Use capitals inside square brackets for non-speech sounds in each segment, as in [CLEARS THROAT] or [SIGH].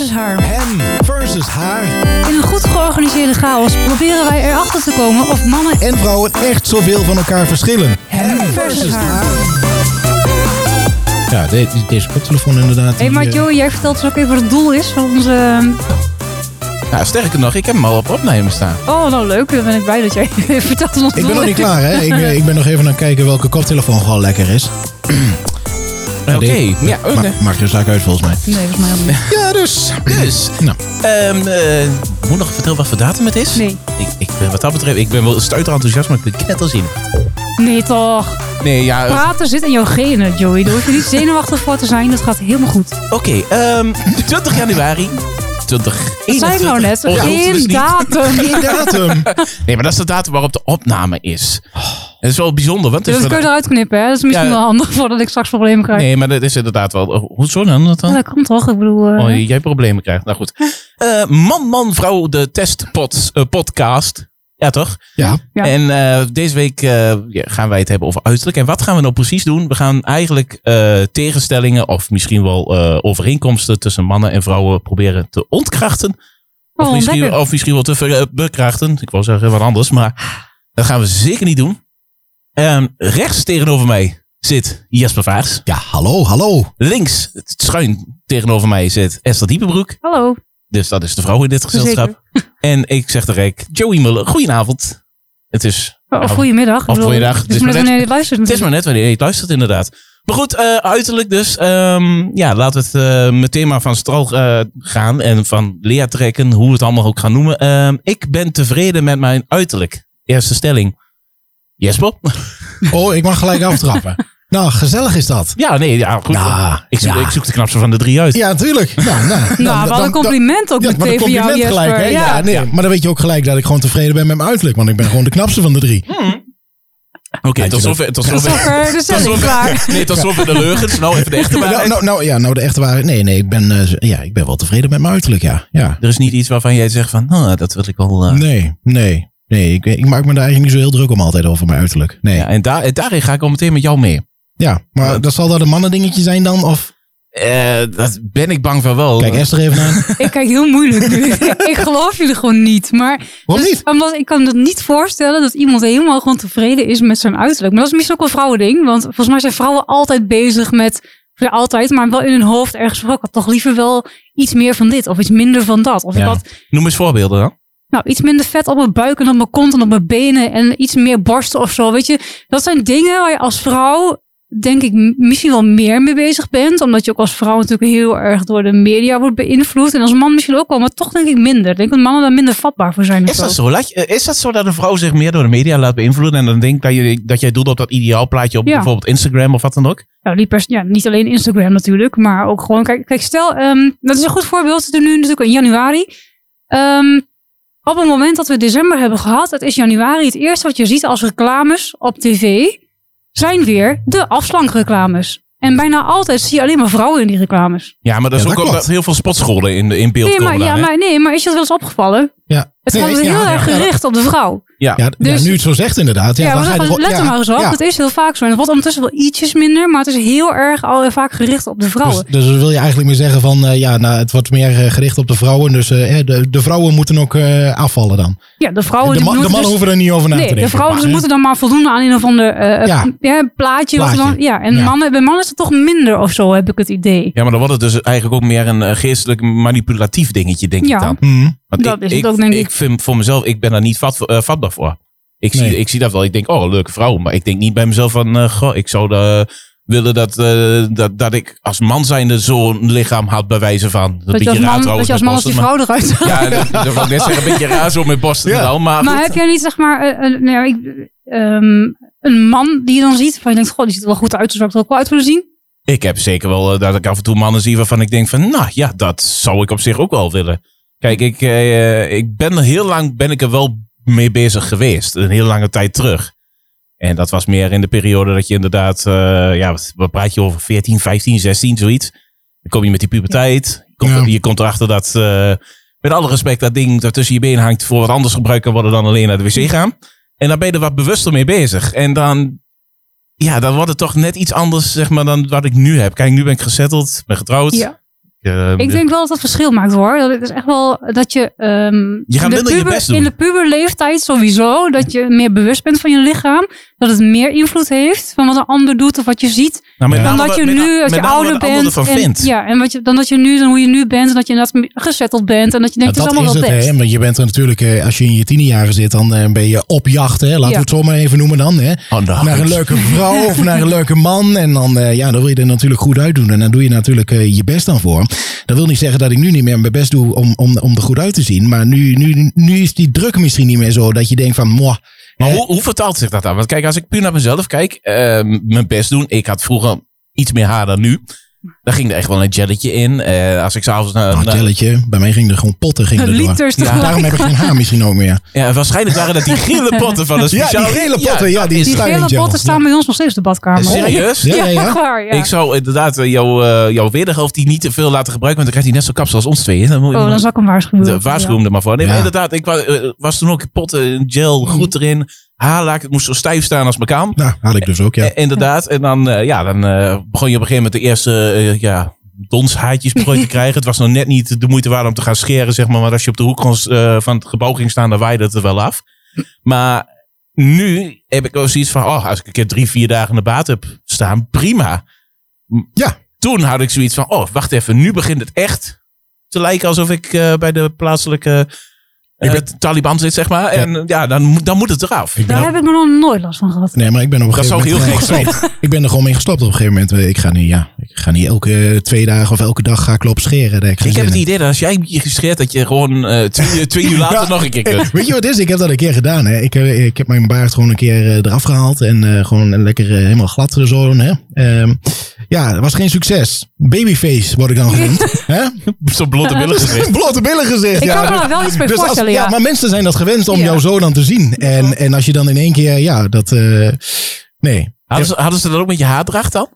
versus haar. Hem versus haar. In een goed georganiseerde chaos proberen wij erachter te komen of mannen En vrouwen echt zoveel van elkaar verschillen. hem versus haar. Ja, de- deze koptelefoon inderdaad. Hé, hey, maar eh, Joey, jij vertelt dus ook even wat het doel is van onze... Nou, sterker nog, ik heb hem al op opnemen staan. Oh, nou leuk. Dan ben ik blij dat jij [LAUGHS] vertelt wat ons Ik ben nog niet klaar, hè? Ik, eh, ik ben nog even aan het kijken welke koptelefoon gewoon lekker is. [CLEARS THROAT] Oké, die- ja, oké. Ma maakt geen zaak uit volgens mij. Nee, volgens mij helemaal niet. Ja, dus. Dus. Nou. Ehm, eh, moet nog vertellen wat voor datum het is? Nee. Ik, ik ben wat dat betreft, ik ben wel stuiter enthousiast, maar ik ben net als in. Nee, toch. Nee, ja, eh, Praten zit in jouw genen, Joey. Daar hoef je niet [LAUGHS] zenuwachtig voor te zijn. Dat gaat helemaal goed. oké. ehm 20 januari. 20. Dat ik nou net. Oh, dus Geen niet. datum. Geen datum. [LAUGHS] Nee, maar dat is de datum waarop de opname is. Het is wel bijzonder, want het Dat is kun je eruit knippen, hè? Dat is misschien Ja. wel handig voordat ik straks problemen krijg. Nee, maar dat is inderdaad wel... oh, Hoezo dan? Dat Ja, dan? dat komt toch? Ik bedoel... eh, Oh, jij problemen krijgt. Nou goed. [LAUGHS] Eh, man, man, vrouw, de testpod eh, podcast. Ja, toch? Ja. Ja. En eh, deze week eh, gaan wij het hebben over uiterlijk. En wat gaan we nou precies doen? We gaan eigenlijk eh, tegenstellingen of misschien wel eh, overeenkomsten tussen mannen en vrouwen proberen te ontkrachten. Of, Oh, misschien, of misschien wel te bekrachten. Ik wou zeggen wat anders, maar dat gaan we zeker niet doen. Ehm, rechts tegenover mij zit Jesper Vaars. Ja, hallo, hallo. Links, schuin tegenover mij zit Esther Diepenbroek. Hallo. Dus dat is de vrouw in dit gezelschap. En ik zeg direct, Joey Muller, goedenavond. Het is, Oh, nou, goedemiddag. Of goeiedag. Het Het is maar net maar wanneer je luistert het is maar net wanneer je het luistert inderdaad. Maar goed, eh, uiterlijk dus. Ehm, ja, laten we het eh, met thema van Stral eh, gaan en van Lea trekken, hoe we het allemaal ook gaan noemen. Ehm, ik ben tevreden met mijn uiterlijk. Eerste stelling. Jesper? [LAUGHS] Oh, ik mag gelijk aftrappen. Nou, gezellig is dat. Ja, nee, ja, goed. Ja, ik, zoek, ja. ik zoek de knapste van de drie uit. Ja, natuurlijk. Nou, nou, [LAUGHS] Nou, wat een compliment ook Ja, maar meteen voor jou, compliment Jesper. gelijk, hè? Ja. ja. nee, maar dan weet je ook gelijk dat ik gewoon tevreden ben met mijn uiterlijk. Want ik ben gewoon de knapste van de drie. Oké, Kijk, tot zover. Tot zover. Tot zover, klaar. nee, tot zover de leugens. Nou, even de echte Nou, waarheid. nou, nou, ja, nou, de echte waarheid. Nee, nee, ik ben, eh, ja, ik ben wel tevreden met mijn uiterlijk, ja. ja. Er is niet iets waarvan jij zegt van, nou, dat wil ik wel... eh, Nee, nee. Nee, ik, ik maak me daar eigenlijk niet zo heel druk om altijd over mijn uiterlijk. Nee. Ja, Ja, en, daar, en daarin ga ik al meteen met jou mee. maar dat zal dat een mannendingetje zijn dan? Of... Eh, dat ben ik bang van wel. Kijk Esther even aan. [LAUGHS] Ik kijk heel moeilijk nu. [LAUGHS] ik geloof jullie gewoon niet. Maar Waarom dus- niet? Omdat ik kan me niet voorstellen dat iemand helemaal gewoon tevreden is met zijn uiterlijk. Maar dat is misschien ook wel een vrouwending. Want volgens mij zijn vrouwen altijd bezig met... Ja, altijd, maar wel in hun hoofd ergens van... Ik had toch liever wel iets meer van dit. Of iets minder van dat. Of ik Ja. had Noem eens voorbeelden dan. Nou, iets minder vet op mijn buik en op mijn kont en op mijn benen. En iets meer borsten of zo. Weet je, dat zijn dingen waar je als vrouw... Denk ik misschien wel meer mee bezig bent. Omdat je ook als vrouw natuurlijk heel erg door de media wordt beïnvloed. En als man misschien ook wel, maar toch denk ik minder. Ik denk dat mannen daar minder vatbaar voor zijn. Is dat zo. Laat je- eh, is dat zo dat een vrouw zich meer door de media laat beïnvloeden en dan denkt dat, je, dat jij doet op dat ideaalplaatje op Ja. bijvoorbeeld Instagram of wat dan ook? Nou, die pers ja, niet alleen Instagram natuurlijk, maar ook gewoon. Kijk, kijk stel, ehm, dat is een goed voorbeeld. Zitten nu natuurlijk in januari. Ehm, op het moment dat we december hebben gehad, het is januari. Het eerste wat je ziet als reclames op tv zijn weer de afslankreclames. En bijna altijd zie je alleen maar vrouwen in die reclames. Ja, maar dat is Ja, ook dat omdat klopt. heel veel sportscholen in, de, in beeld Nee maar, komen ja, daar, maar, nee, maar is je dat wel eens opgevallen? Ja. Het Nee, gaat dus ja, heel ja, erg ja, gericht op de vrouw. Ja. Ja, Dus- ja, nu het zo zegt inderdaad. Ja, Ja, dan ga je let ja, er maar eens op. ja. Het is heel vaak zo. En het wordt ondertussen wel ietsjes minder, maar het is heel erg al vaak gericht op de vrouwen. Dus, dus wil je eigenlijk meer zeggen van, eh, ja, nou, het wordt meer eh, gericht op de vrouwen. Dus eh, de, de vrouwen moeten ook eh, afvallen dan. ja, de vrouwen De, die ma- de mannen dus- hoeven er niet over na te Nee, denken. de vrouwen Maar, dus moeten dan maar voldoen aan een of ander eh, Ja. ja. plaatje. Plaatje. dan, ja, en Ja. Mannen, bij mannen is het toch minder of zo, heb ik het idee. Ja, maar dan wordt het dus eigenlijk ook meer een geestelijk manipulatief dingetje, denk Ja. ik dan. Want Dat ik, is het ook, denk ik. Ik vind voor mezelf, ik ben daar niet vat, eh, vatbaar voor. Ik zie, ik zie dat wel. Ik denk, oh, leuke vrouw. Maar ik denk niet bij mezelf van, eh, goh, ik zou eh, willen dat, dat, dat ik als man zijnde zo'n lichaam had bij wijze van. Dat, Dat je als man, dat je als, man als die vrouw eruit zag. Ja, dat, dat wil ik net zeggen, een beetje raar zo met borsten Ja. Maar, Maar goed. heb jij niet, zeg maar, een, nou ja, ik, ehm, een man die je dan ziet, van je denkt, goh, die ziet er wel goed uit, dus zou ik er ook wel uit willen zien? Ik heb zeker wel dat ik af en toe mannen zie waarvan ik denk van, nou ja, dat zou ik op zich ook wel willen. Kijk, ik, eh, ik ben er heel lang ben ik er wel mee bezig geweest. Een heel lange tijd terug. En dat was meer in de periode dat je inderdaad, eh, ja, wat, wat praat je over, 14, 15, 16, zoiets. Dan kom je met die puberteit. Je komt, Ja. je komt erachter dat, eh, met alle respect, dat ding dat tussen je benen hangt voor wat anders gebruikt kan worden dan alleen naar de wc gaan. En dan ben je er wat bewuster mee bezig. En dan, ja, dan wordt het toch net iets anders, zeg maar, dan wat ik nu heb. Kijk, nu ben ik gezetteld, ben getrouwd. Ja. Eh, Ik denk wel dat dat verschil maakt hoor. Dat het is echt wel dat je. ehm, Je gaat in de minder je puber- best doen. In de puberleeftijd sowieso. Dat je meer bewust bent van je lichaam. Dat het meer invloed heeft van wat een ander doet of wat je ziet. nou. Dan dat je nu, als je ouder bent. ervan En, vindt. ja, en wat je, dan dat je nu, dan hoe je nu bent. En dat je inderdaad gezetteld bent. En dat je denkt, Nou, het is dat allemaal is wel het, best. hè? Want je bent er natuurlijk, eh, als je in je tienerjaren zit, dan eh, ben je op jacht. Hè? Laten Ja. we het zo maar even noemen dan. Hè? Oh, Naar een leuke vrouw of naar een leuke man. En dan, eh, ja, dan wil je er natuurlijk goed uitdoen. En dan doe je natuurlijk je best dan voor. Dat wil niet zeggen dat ik nu niet meer mijn best doe om, om, om er goed uit te zien. Maar nu, nu, nu is die druk misschien niet meer zo dat je denkt van, moh. Maar hoe, hoe vertaalt zich dat dan? Want kijk, als ik puur naar mezelf kijk, ehm, mijn best doen. Ik had vroeger iets meer haar dan nu. Daar ging er echt wel een jelletje in. Eh, als ik s'avonds naar... Nou, naar- telletje. Bij mij ging er gewoon potten ging er door. Ja. Daarom heb ik geen haar misschien ook meer. ja, waarschijnlijk waren dat die [LAUGHS] gele potten van een Ja, speciaal... die gele potten. Ja, die Die gele gel. potten staan bij ons nog steeds in de badkamer. Serieus? Ja, ja, ja. echt waar, ja. Ik zou inderdaad eh, jouw, eh, jouw wederhelft die niet te veel laten gebruiken, want dan krijgt hij net zo kapsel als ons tweeën. Dan moet Oh, dan zal ik hem waarschuwen. de waarschuw hem er maar voor. Nee, maar Ja. inderdaad, ik was, was toen ook potten, gel, goed erin. Haarlak, het moest zo stijf staan als mijn kaam. Nou, had ik dus ook, ja. Eh, inderdaad. En dan, eh, ja, dan eh, begon je op een gegeven moment de eerste ja, donshaartjes begon te [LAUGHS] krijgen. Het was nog net niet de moeite waard om te gaan scheren, zeg maar. Maar als je op de hoek van het gebouw ging staan, dan waaide het er wel af. Maar nu heb ik ook zoiets van, oh, als ik een keer drie, vier dagen in de baat heb staan, prima. Ja. Toen had ik zoiets van, oh, wacht even, nu begint het echt te lijken alsof ik bij de plaatselijke eh, Taliban zit, zeg maar. En ja, dan, moet- dan moet het eraf. Ik ben Daar heb ik nog nooit last van gehad. Nee, maar ik ben op een Dat gegeven zou moment heel gewoon gek. [LAUGHS] Ik ben er gewoon mee gestopt op een gegeven moment. Ik ga niet, ja, ik ga niet elke twee dagen of elke dag ga ik lopen scheren. Ik Ik heb het idee dat als jij je gescheerd, dat je gewoon eh, twee, twee uur [LAUGHS] later Ja. nog een keer kunt. [LAUGHS] Weet je wat het is? Ik heb dat een keer gedaan. Hè. Ik, heb- ik heb mijn baard gewoon een keer eh, eraf gehaald. En eh, gewoon lekker eh, helemaal glad zo. Hè. Ehm, ja, dat was geen succes. Babyface word ik dan genoemd. [LAUGHS] hè? Zo'n blote billen [LAUGHS] gezicht. Blote billen gezicht. Ik ja. kan me daar wel iets bij Dus als- voorstellen, ja. ja, maar mensen zijn dat gewend om Ja. jou zo dan te zien. En, en als je dan in één keer, ja, dat... eh, nee. Hadden ze, hadden ze dat ook met je haardracht dan?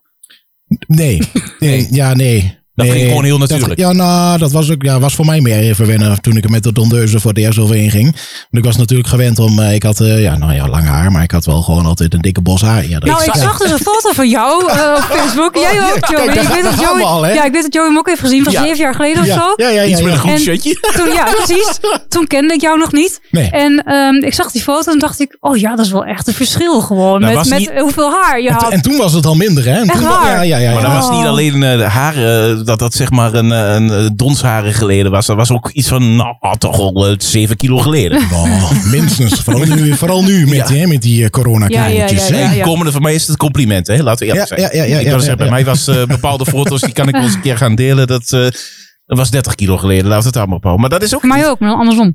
Nee. nee. [LAUGHS] Ja, nee. Dat nee. ging gewoon heel Dat- natuurlijk. ja, nou, dat was, ook, ja, was voor mij meer even wennen toen ik er met de tondeuze voor het eerst overheen ging. Want ik was natuurlijk gewend om, eh, ik had, eh, ja, nou ja, lang haar, maar ik had wel gewoon altijd een dikke bos haar. Ja, dat- Nou, ik ja. zag dus een foto van jou eh, op [LAUGHS] Facebook. Jij ook, Joey. Ik weet dat Joey, al, ja, ik weet dat Joey hem ook heeft gezien van Ja. zeven jaar geleden of ja, zo. ja, ja, ja, Iets met een groen En- shirtje. Toen, ja, precies. [LAUGHS] Toen kende ik jou nog niet. Nee. En ehm, ik zag die foto en dacht ik, oh ja, dat is wel echt een verschil gewoon. Dat met met niet- hoeveel haar je had. en toen was het al minder, hè? En toen? Ja, ja, ja. Maar dat was niet alleen de haren, dat dat zeg maar een, eh, een, eh, donsharen geleden was. Dat was ook iets van, nou, toch al eh, zeven kilo geleden. [LAUGHS] Oh, minstens. Vooral nu, vooral nu met, hè, met die corona Ja, ja, ja, hè? ja, ja. Komende van mij is het compliment, hè? laten we eerlijk Ja, zijn. ja, ja, ja, ik ja, wil ja, zeggen, bij mij was eh, bepaalde foto's, die kan ik wel eens een keer gaan delen. Dat, eh, dat was 30 kilo geleden, laten we het allemaal ophouden. Maar dat is ook mij ook, maar andersom.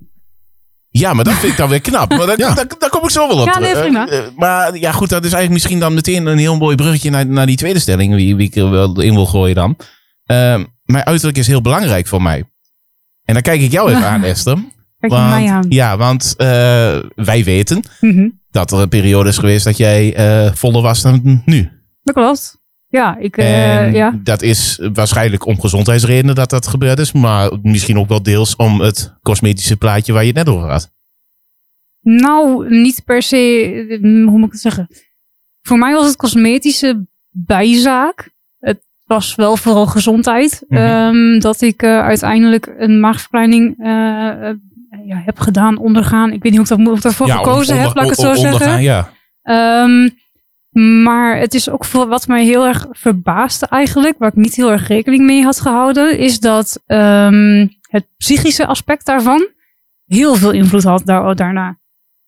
Ja, maar dat vind ik dan weer knap. Maar daar, Ja. daar, daar kom ik zo wel op. Ja, nee, terug. prima. Maar ja, goed, dat is eigenlijk misschien dan meteen een heel mooi bruggetje naar, naar die tweede stelling, wie, wie ik er wel in wil gooien dan. Ehm, mijn uiterlijk is heel belangrijk voor mij. En dan kijk ik jou even [LAUGHS] aan, Esther. Kijk je Want- mij aan. Ja, want eh, wij weten Mhm. dat er een periode is geweest dat jij eh, voller was dan nu. Dat klopt. Ja, ik, eh, ja. dat is waarschijnlijk om gezondheidsredenen dat dat gebeurd is. Maar misschien ook wel deels om het cosmetische plaatje waar je het net over had. Nou, niet per se, hoe moet ik het zeggen? Voor mij was het cosmetische bijzaak. Was wel vooral gezondheid. Mhm. Ehm, dat ik eh, uiteindelijk een maagverkleining eh, eh, ja, heb gedaan, ondergaan. Ik weet niet hoe ik, dat, hoe ik daarvoor Ja, gekozen onder- heb, laat ik het zo zeggen. Ja. Ehm, maar het is ook voor wat mij heel erg verbaasde eigenlijk, waar ik niet heel erg rekening mee had gehouden, is dat ehm, het psychische aspect daarvan heel veel invloed had daar, daarna.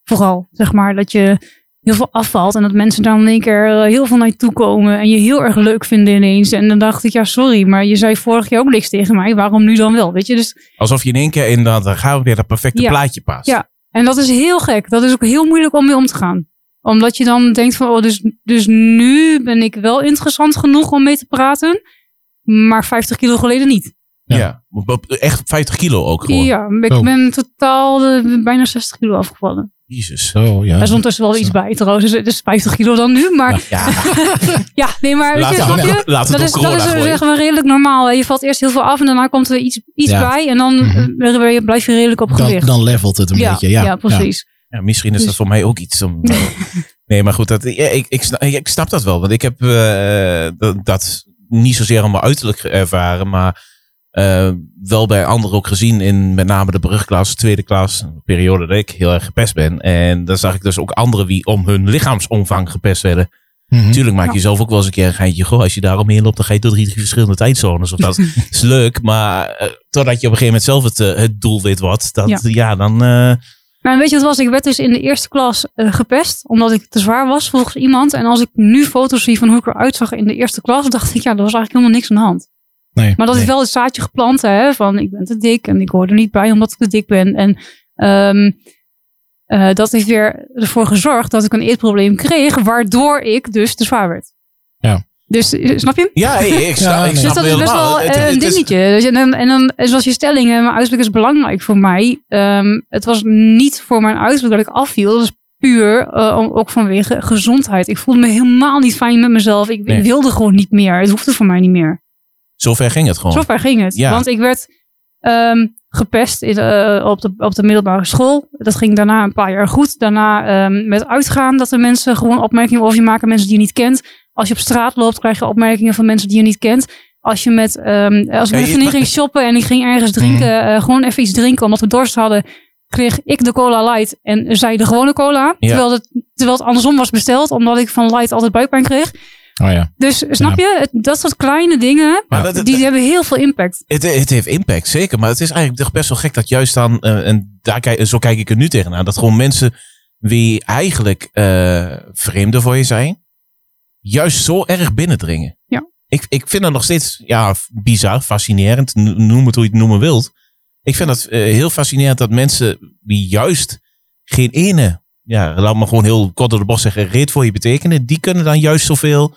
Vooral, zeg maar, dat je heel veel afvalt en dat mensen dan in één keer eh, heel veel naar je toe komen en je heel erg leuk vinden ineens. En dan dacht ik, ja, sorry, maar je zei vorig jaar ook niks tegen mij, waarom nu dan wel? Weet je, dus Alsof je in één keer in dat, dan gaan we weer dat perfecte Ja. plaatje past. Ja. En dat is heel gek. Dat is ook heel moeilijk om mee om te gaan. Omdat je dan denkt van, oh, dus, dus nu ben ik wel interessant genoeg om mee te praten. Maar 50 kilo geleden niet. Ja. Echt 50 kilo ook gewoon. Ja, ik Oh. ben totaal eh, bijna 60 kilo afgevallen. Jezus. Zo, ja. Er is ondertussen wel Zo. iets bij trouwens. Dus het is 50 kilo dan nu. Maar ja, [LAUGHS] Ja, nee, maar weet laat je, het snap op, je? laat het Dat is, dat is zeggen we redelijk normaal. Je valt eerst heel veel af en daarna komt er iets, iets Ja. bij. En dan Mhm. eh, ben je- blijf je redelijk op dan, gewicht. dan levelt het een ja, beetje. Ja, ja, precies. Ja, misschien is Dus- dat voor mij ook iets om... [LAUGHS] nee, maar goed, dat, ja, ik, ik, snap, ik snap dat wel. Want ik heb eh, dat, dat niet zozeer allemaal uiterlijk ervaren, maar eh, wel bij anderen ook gezien in met name de brugklas, tweede klas, een periode dat ik heel erg gepest ben. En dan zag ik dus ook anderen die om hun lichaamsomvang gepest werden. Mhm. Tuurlijk maak je Ja. zelf ook wel eens een keer een geintje. Goh, als je daarom heen loopt, dan ga je door drie, drie verschillende tijdzones. Of dat [LAUGHS] is leuk, maar eh, totdat je op een gegeven moment zelf het, eh, het doelwit wordt, dat, ja. Ja. dan... eh, Nou, weet je wat was? Ik werd dus in de eerste klas gepest, omdat ik te zwaar was volgens iemand. En als ik nu foto's zie van hoe ik eruit zag in de eerste klas, dacht ik, ja, er was eigenlijk helemaal niks aan de hand. Nee, Maar dat nee. is wel het zaadje geplant, hè, van ik ben te dik en ik hoor er niet bij omdat ik te dik ben. En ehm, eh, dat heeft weer ervoor gezorgd dat ik een eetprobleem kreeg, waardoor ik dus te zwaar werd. Ja. Dus, eh, snap je? ja, ik, [LAUGHS] ik snap, Ja, ik. Dus dat is best wel Het- eh, het een dingetje. Dus, en, dan, en dan, zoals je stelling, mijn uiterlijk is belangrijk voor mij. Ehm, het was niet voor mijn uiterlijk dat ik afviel. Dat is puur eh, om- ook vanwege gezondheid. Ik voelde me helemaal niet fijn met mezelf. Ik Nee. wilde gewoon niet meer. Het hoefde voor mij niet meer. Zover ging het gewoon. Zo ver ging het. Ja. Want ik werd ehm, gepest in, eh, op, de, op de middelbare school. Dat ging daarna een paar jaar goed. Daarna ehm, met uitgaan dat er mensen gewoon opmerkingen over je maken. Mensen die je niet kent. Als je op straat loopt krijg je opmerkingen van mensen die je niet kent. Als je met, ehm, als ik met vriendin ging shoppen en ik ging ergens drinken. eh, gewoon even iets drinken omdat we dorst hadden. Kreeg ik de cola light en zij de gewone cola. Ja. Terwijl, het, terwijl het andersom was besteld. Omdat ik van light altijd buikpijn kreeg. Oh ja. Dus snap je? Het- dat soort kleine dingen. Maar dat- die hebben heel veel impact. Het, het heeft impact, zeker. Maar het is eigenlijk toch best wel gek dat juist dan, eh, en daar kijk, zo kijk ik er nu tegenaan, dat gewoon mensen wie eigenlijk eh vreemden voor je zijn, juist zo erg binnendringen. Ja. Ik, ik vind dat nog steeds ja, bizar, fascinerend, noem het hoe je het noemen wilt. Ik vind het eh, heel fascinerend dat mensen die juist geen ene, ja, laat me gewoon heel kort door de bocht zeggen, reet voor je betekenen, die kunnen dan juist zoveel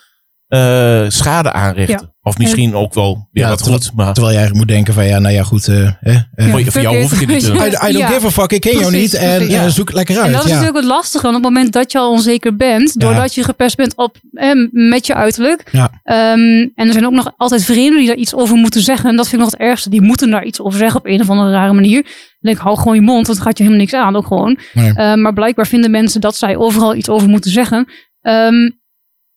eh, schade aanrichten. Of misschien ook wel weer Ja, wat terwijl- goed, maar Terwijl je eigenlijk moet denken van ja, nou ja, goed. eh, eh, eh, voor, jou hoef ik het niet te. [LAUGHS] I, I don't Ja. give a fuck, ik ken jou niet en Ja. zoek het lekker uit. En dat is ja. natuurlijk het lastige. Want op het moment dat je al onzeker bent, doordat je gepest bent op, eh, met je uiterlijk. Ja. Ehm, en er zijn ook nog altijd vreemden die daar iets over moeten zeggen. En dat vind ik nog het ergste. Die moeten daar iets over zeggen op een of andere rare manier. Dan denk ik, hou gewoon je mond, want het gaat je helemaal niks aan. Ook gewoon. Nee. Eh, maar blijkbaar vinden mensen dat zij overal iets over moeten zeggen. Ehm,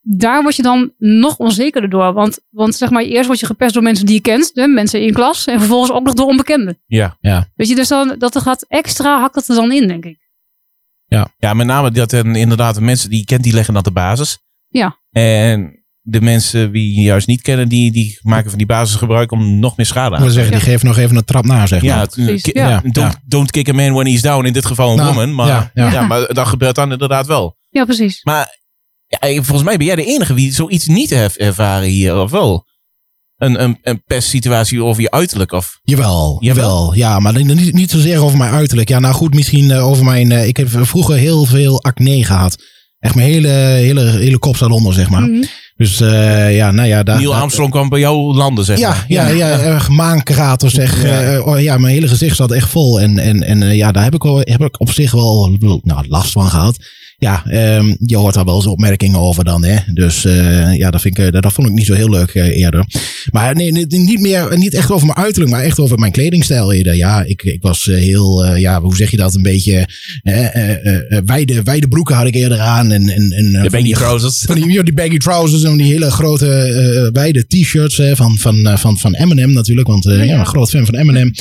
daar word je dan nog onzekerder door. Want, want zeg maar, eerst word je gepest door mensen die je kent. Hè, mensen in je klas. En vervolgens ook nog door onbekenden. Ja. Weet je, dus dan, dat er gaat extra, hakt dat er dan in, denk ik. Ja, met name dat er inderdaad de mensen die je kent, die leggen dat de basis. Ja. En de mensen die je juist niet kennen, die, die maken van die basis gebruik om nog meer schade aan te zeggen, die geeft nog even een trap na, zeg Ja, maar. het- Precies, ja. don't, Ja. don't kick a man when he's down. In dit geval een Nou, woman. Maar, ja, ja, ja. maar dat gebeurt dan inderdaad wel. Ja, precies. Maar ja, volgens mij ben jij de enige die zoiets niet heeft ervaren hier, of wel? Een, een, een pestsituatie over je uiterlijk, of... Jawel, Jawel? Ja, maar niet, niet zozeer over mijn uiterlijk. Ja, nou goed, misschien eh, over mijn... eh, ik heb vroeger heel veel acne gehad. Echt mijn hele, hele, hele kop staat onder, zeg maar. Mhm. Dus eh, ja, nou ja... Daar, Neil daar- Armstrong kwam bij jou landen, zeg Ja, maar. ja, ja, erg maankrater zeg. Ja. Eh, oh, ja, mijn hele gezicht zat echt vol. En, en, en ja, daar heb ik, wel, heb ik op zich wel nou, last van gehad. Ja, ehm, je hoort daar wel eens opmerkingen over dan. Hè? Dus eh, ja, dat, vind ik, eh, dat, dat vond ik niet zo heel leuk eh, eerder. Maar nee, niet, meer, niet echt over mijn uiterlijk, maar echt over mijn kledingstijl eerder. Ja, ik, ik was heel, eh, ja, hoe zeg je dat, een beetje wijde, wijde broeken had ik eerder aan. En, en, en, De van baggy die- trousers. van die, baggy trousers en die hele grote eh, wijde t-shirts hè, van, van, eh, van, van Eminem natuurlijk. Want eh, ja, een groot fan van Eminem.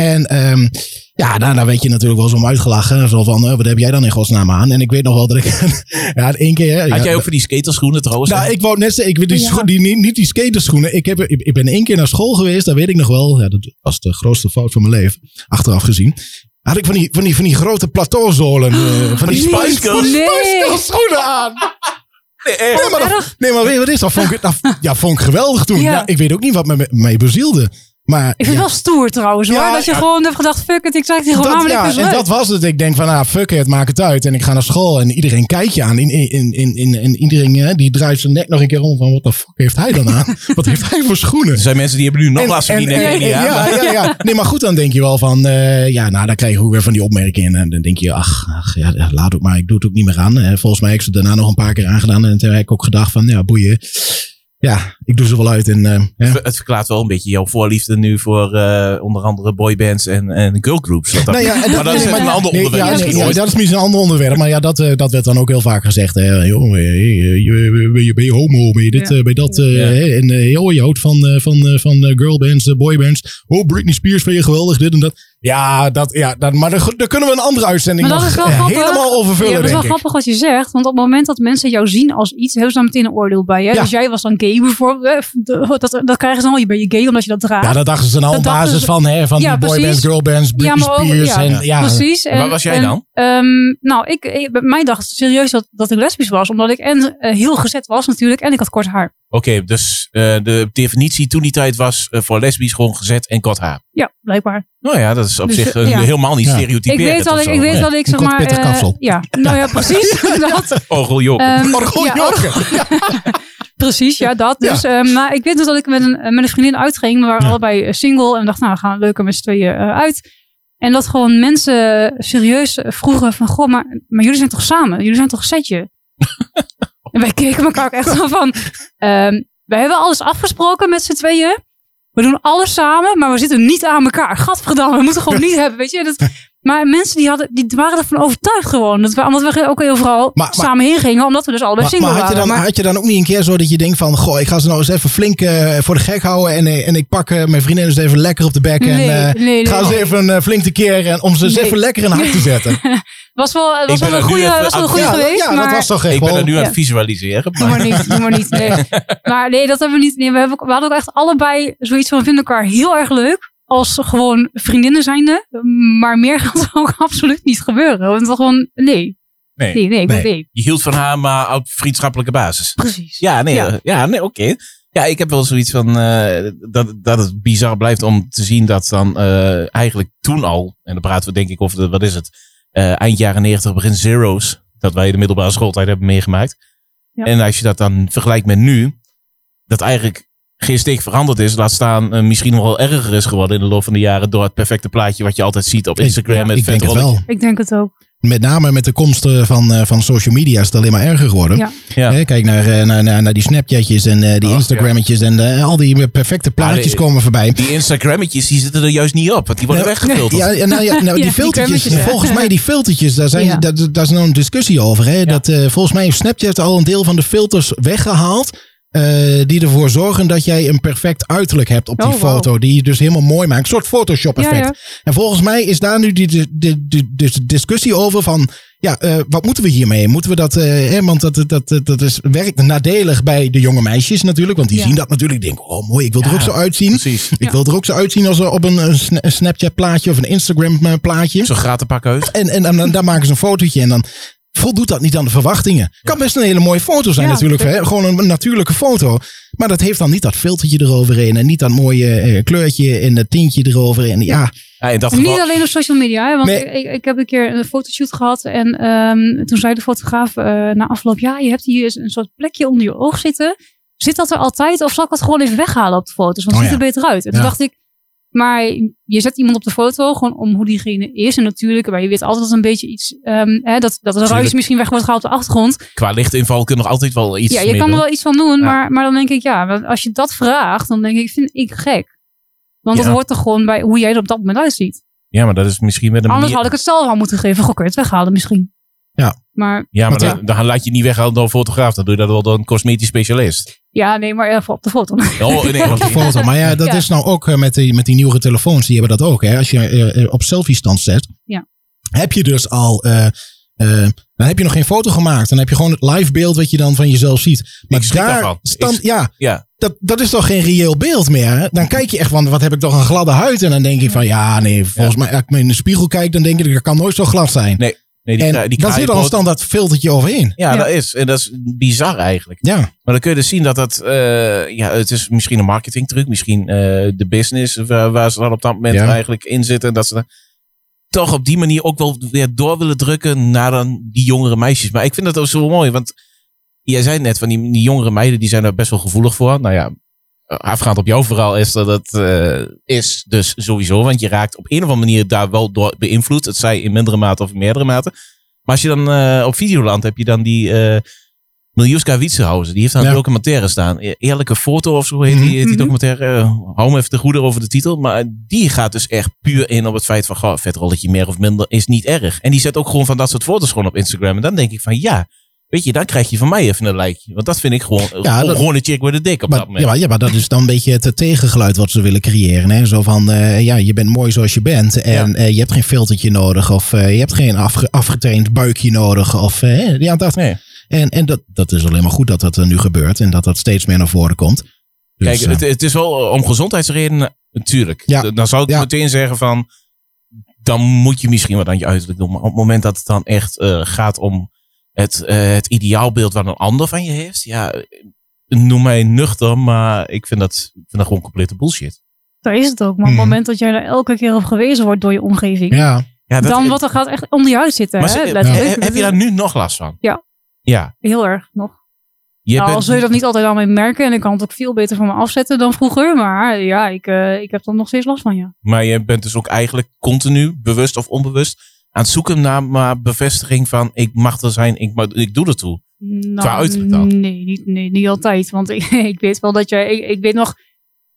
En ehm, ja, daarna werd je natuurlijk wel eens om uitgelachen. Zo van, eh, wat heb jij dan in godsnaam aan? En ik weet nog wel dat ik... [LAUGHS] ja, één keer... hè, Had ja, jij ook voor die skaterschoenen trouwens? nou, ik wou net zeggen, ik weet die, Ja. scho- die, niet, niet die skaterschoenen. Ik, heb, ik, ik ben één keer naar school geweest, dat weet ik nog wel. Ja, dat was de grootste fout van mijn leven, achteraf gezien. Had ik van die, van die, van die grote plateauzolen, eh, van die Nee. Spice Girls Nee. Spice Girls schoenen aan. Nee, echt. Nee, maar, dat, nee, maar weet je wat is? Dat vond ik, dat, ja, vond ik geweldig toen. Ja. Ja. ik weet ook niet wat me mee bezielde. Maar Ik vind het wel stoer trouwens hoor. Ja, dat je ja. gewoon hebt gedacht, fuck it, ik zeg het hier gewoon aan, dat, ja, het en dat was het. Ik denk van, ah, fuck it, maak het uit. En ik ga naar school en iedereen kijkt je aan. In, in, in, in, en iedereen hè, die draait zijn nek nog een keer om van, wat de fuck heeft hij dan aan? [LAUGHS] wat heeft hij voor schoenen? Er zijn mensen die hebben nu nog last van die nek en- niet aan. ja, ja, ja. Nee, maar goed, dan denk je wel van, eh, ja, nou, dan krijg je ook weer van die opmerkingen. En dan denk je, ach, ach ja, laat ook maar, ik doe het ook niet meer aan. Eh, volgens mij heb ik ze daarna nog een paar keer aangedaan. En toen heb ik ook gedacht van, ja, boeien. Ja, ik doe ze wel uit. En, eh, ja. Het verklaart wel een beetje jouw voorliefde nu voor eh, onder andere boybands en, en girlgroups. Dat Nou ja, maar dat is een ander nee, onderwerp ja, misschien nee, dat is misschien een ander onderwerp. Maar ja, dat, eh, dat werd dan ook heel vaak gezegd. Hè. Joh, je- ben, je, ben je homo? Ben je dit, Ja. eh, ben je dat? eh? En joh, je houdt van, eh, van, eh, van eh, girlbands, boybands. Oh, Britney Spears vind je geweldig, dit en dat. Ja, dat, ja dat, maar daar, daar kunnen we een andere uitzending Maar dat nog is wel eh, grappig. helemaal over Ja, dat is wel ik. grappig wat je zegt. Want op het moment dat mensen jou zien als iets, hebben ze meteen een oordeel bij. Hè? Ja. Dus jij was dan gay bijvoorbeeld. eh, Dat, dat krijgen ze dan al. Je bent je gay omdat je dat draagt. Ja, dat dachten ze nou op basis ze- van, hè, van Ja, die boybands, girlbands, Britney maar ook- Spears. ja, en, ja, Precies. En waar was jij en, dan? ehm, nou, ik, ik, bij mij dacht serieus dat, dat ik lesbisch was. Omdat ik en eh, heel gezet was natuurlijk. En ik had kort haar. Oké, dus eh, de definitie toen die tijd was eh, voor lesbisch gewoon gezet en kort haar. Ja, blijkbaar. Nou ja, dat is op Dus, zich eh, ja. helemaal niet Ja. Ik stereotyperend weet dat ik, ik, weet dat ik zeg maar... ja, nou ja, precies. [LAUGHS] [LAUGHS] dat. Orgel Joker. [LAUGHS] Orgel ja, Joker. Precies, ja, dat. Ja. Dus, ehm, maar ik weet dus dat ik met een, met een vriendin uitging. We waren allebei single. En we dachten, nou, we gaan leuker met z'n tweeën eh, uit. En dat gewoon mensen serieus vroegen van, goh, maar, maar jullie zijn toch samen? Jullie zijn toch een setje? En wij keken elkaar ook echt zo van, ehm, wij hebben alles afgesproken met z'n tweeën. We doen alles samen, maar we zitten niet aan elkaar. Gadverdamme, we moeten gewoon [LAUGHS] niet hebben, weet je. Dat, maar mensen die, hadden, die waren ervan overtuigd gewoon. Dat we, omdat we ook heel vooral Maar- maar- samen heen gingen, omdat we dus allebei Maar, single maar had, je dan, waren. Maar- had je dan ook niet een keer zo dat je denkt van... Goh, ik ga ze nou eens even flink eh, voor de gek houden. En, eh, en ik pak eh, mijn vriendin eens even lekker op de bek. en Nee, eh, nee, ik ga nee. ze even eh, flink te keren. En om ze eens Nee. even lekker in hart te zetten. [LAUGHS] Was wel, was wel een goede, even was wel een goede ja, geweest. ja maar, dat was toch echt Ik ben er nu aan het visualiseren. Doe maar niet, doe maar niet. Nee. [LAUGHS] Maar nee, dat hebben we niet. Nee, we, hebben, we hadden ook echt allebei zoiets van, we vinden elkaar heel erg leuk. Als gewoon vriendinnen zijnde. Maar meer gaat er ook [LAUGHS] absoluut niet gebeuren. Want dan gewoon, nee. Nee. Nee, nee, ik Nee. nee. Je hield van haar, maar op vriendschappelijke basis. Precies. Ja, nee, Ja. ja. ja nee oké. Ja, ik heb wel zoiets van eh, dat, dat het bizar blijft om te zien dat dan eh, eigenlijk toen al, en dan praten we denk ik over, de, wat is het, eh, eind jaren 90, begin zero's, dat wij de middelbare schooltijd hebben meegemaakt. Ja. En als je dat dan vergelijkt met nu, dat eigenlijk geen steek veranderd is, laat staan eh, misschien nog wel erger is geworden in de loop van de jaren door het perfecte plaatje wat je altijd ziet op Instagram. Ja, met ik denk het wel. Ik denk het ook. Met name met de komst van, eh, van social media is het alleen maar erger geworden. Ja. Ja. Hè, kijk naar, eh, naar, naar, naar die Snapchatjes en die Instagrammetjes. En al die perfecte plaatjes komen voorbij. Die Instagrammetjes, die zitten er juist niet op, want die worden Nou, weggefilterd. Ja, ja, nou, ja, nou, [LAUGHS] die filtertjes, volgens mij die filtertjes, daar, zijn, Ja. daar, daar is nou een discussie over. Hè? Dat, volgens mij heeft Snapchat al een deel van de filters weggehaald. Eh, die ervoor zorgen dat jij een perfect uiterlijk hebt op die Oh, wow. foto. Die je dus helemaal mooi maakt. Een soort Photoshop effect. ja. En volgens mij is daar nu die, die, die, die- dus discussie over van... Ja, eh, wat moeten we hiermee? Moeten we dat... eh, hè, want dat, dat, dat, dat is, werkt nadelig bij de jonge meisjes natuurlijk. Want die Ja. zien dat natuurlijk. Denken, oh mooi, ik wil er ook zo uitzien. Precies. Ik Ja. wil er ook zo uitzien als op een, een Sna- een Snapchat plaatje of een Instagram plaatje. Zo'n gratenpakhuis. En, en, dan daar maken ze een fotootje en dan voldoet dat niet aan de verwachtingen. Kan best een hele mooie foto zijn Ja, natuurlijk. Hè? Gewoon een, een natuurlijke foto. Maar dat heeft dan niet dat filtertje eroverheen. En niet dat mooie eh, kleurtje en dat tintje eroverheen. Ja, Ja, in dat Niet geval, alleen op social media, hè, want Nee. ik, ik, ik heb een keer een fotoshoot gehad en ehm, toen zei de fotograaf eh, na afloop, ja, je hebt hier een soort plekje onder je oog zitten. Zit dat er altijd of zal ik dat gewoon even weghalen op de foto's? Want het Oh ziet er beter uit. En toen Ja. dacht ik, maar je zet iemand op de foto gewoon om hoe diegene is. En natuurlijk, maar je weet altijd dat een beetje iets, ehm, hè, dat, dat er ruis misschien weg wordt gehaald op de achtergrond. qua lichtinval kun je nog altijd wel iets Ja, je kan er wel iets van doen, Ja. maar, maar dan denk ik, ja, als je dat vraagt, dan denk ik, vind ik gek. Want Ja. dat hoort toch gewoon bij hoe jij er op dat moment uitziet. Ja, maar dat is misschien met een Anders manier... had ik het zelf al moeten geven. Goh, kun je het weghalen misschien. Ja. Maar Ja, maar dan, dan laat je het niet weghalen door een fotograaf. Dan doe je dat wel door een cosmetisch specialist. ja, nee, maar even op de foto. Oh, nee, op de foto. Maar ja, dat Ja. is nou ook eh, met die, met die nieuwere telefoons. Die hebben dat ook. Hè? Als je eh, eh, op selfie stand zet. Ja. Heb je dus al... eh, eh, dan heb je nog geen foto gemaakt. Dan heb je gewoon het live beeld wat je dan van jezelf ziet. Maar daar daarvan. stand, Ik- ja, ja, dat, dat is toch geen reëel beeld meer. Hè? Dan kijk je echt van, wat heb ik toch een gladde huid? En dan denk ik van, ja, nee, volgens mij, als ik me in de spiegel kijk, dan denk ik, dat kan nooit zo glad zijn. nee, nee die, en die zit er al een standaard filtertje overheen. Ja, Ja. dat is. En dat is bizar eigenlijk. Ja, Maar dan kun je dus zien dat dat... eh, ja, het is misschien een marketingtruc. Misschien eh, de business waar, waar ze dan op dat moment Ja. eigenlijk in zitten. Dat ze dan toch op die manier ook wel weer door willen drukken naar dan die jongere meisjes. Maar ik vind dat ook zo mooi. Want jij zei net van die, die jongere meiden, die zijn daar best wel gevoelig voor. Nou ja, afgaand op jouw verhaal is dat het eh, is dus sowieso. Want je raakt op een of andere manier daar wel door beïnvloed. Het zij in mindere mate of in meerdere mate. Maar als je dan eh, op Videoland heb je dan die, eh, Miljuska Wietsenhausen, die heeft daar een Ja. documentaire staan. E- Eerlijke foto of zo heet die, heet die Mhm. documentaire. Eh, hou me even de goede over de titel. Maar die gaat dus echt puur in op het feit van, goh, vetrolletje meer of minder is niet erg. En die zet ook gewoon van dat soort foto's gewoon op Instagram. En dan denk ik van, ja, weet je, dan krijg je van mij even een likeje. Want dat vind ik gewoon, Ja, dat- gewoon een chick with a dick op dat moment. ja, maar, ja, maar dat is dan een beetje het tegengeluid wat ze willen creëren. Hè? Zo van, eh, ja, je bent mooi zoals je bent. En eh, je hebt geen filtertje nodig. Of eh, je hebt geen afge- afgetraind buikje nodig. Of, ja, dat, Nee. En, en dat, dat is alleen maar goed dat dat er nu gebeurt. En dat dat steeds meer naar voren komt. Dus, Kijk, het, het is wel om gezondheidsredenen, natuurlijk. Ja. Dan zou ik meteen zeggen van, dan moet je misschien wat aan je uiterlijk doen. Maar op het moment dat het dan echt gaat om het, eh, het ideaalbeeld wat een ander van je heeft, ja, noem mij nuchter, maar ik vind dat, ik vind dat gewoon complete bullshit. Daar is het ook. Maar op het Mhm. moment dat jij er elke keer op gewezen wordt door je omgeving, ja, Ja, dat, dan wat er gaat echt onder je huid zitten. maar hè? heb je daar nu nog last van? Ja. Ja. Heel erg nog. Je nou, al bent- zul je dat niet altijd aan mij merken. En ik kan het ook veel beter van me afzetten dan vroeger. Maar ja, ik, eh, ik heb er nog steeds last van, ja. Maar je bent dus ook eigenlijk continu, bewust of onbewust, aan het zoeken naar maar bevestiging van ik mag er zijn, ik, ik doe. Nou, Qua uiterlijk dan? Nee, niet, nee, niet altijd. Want ik, [LAUGHS] ik weet wel dat jij... Ik, ik weet nog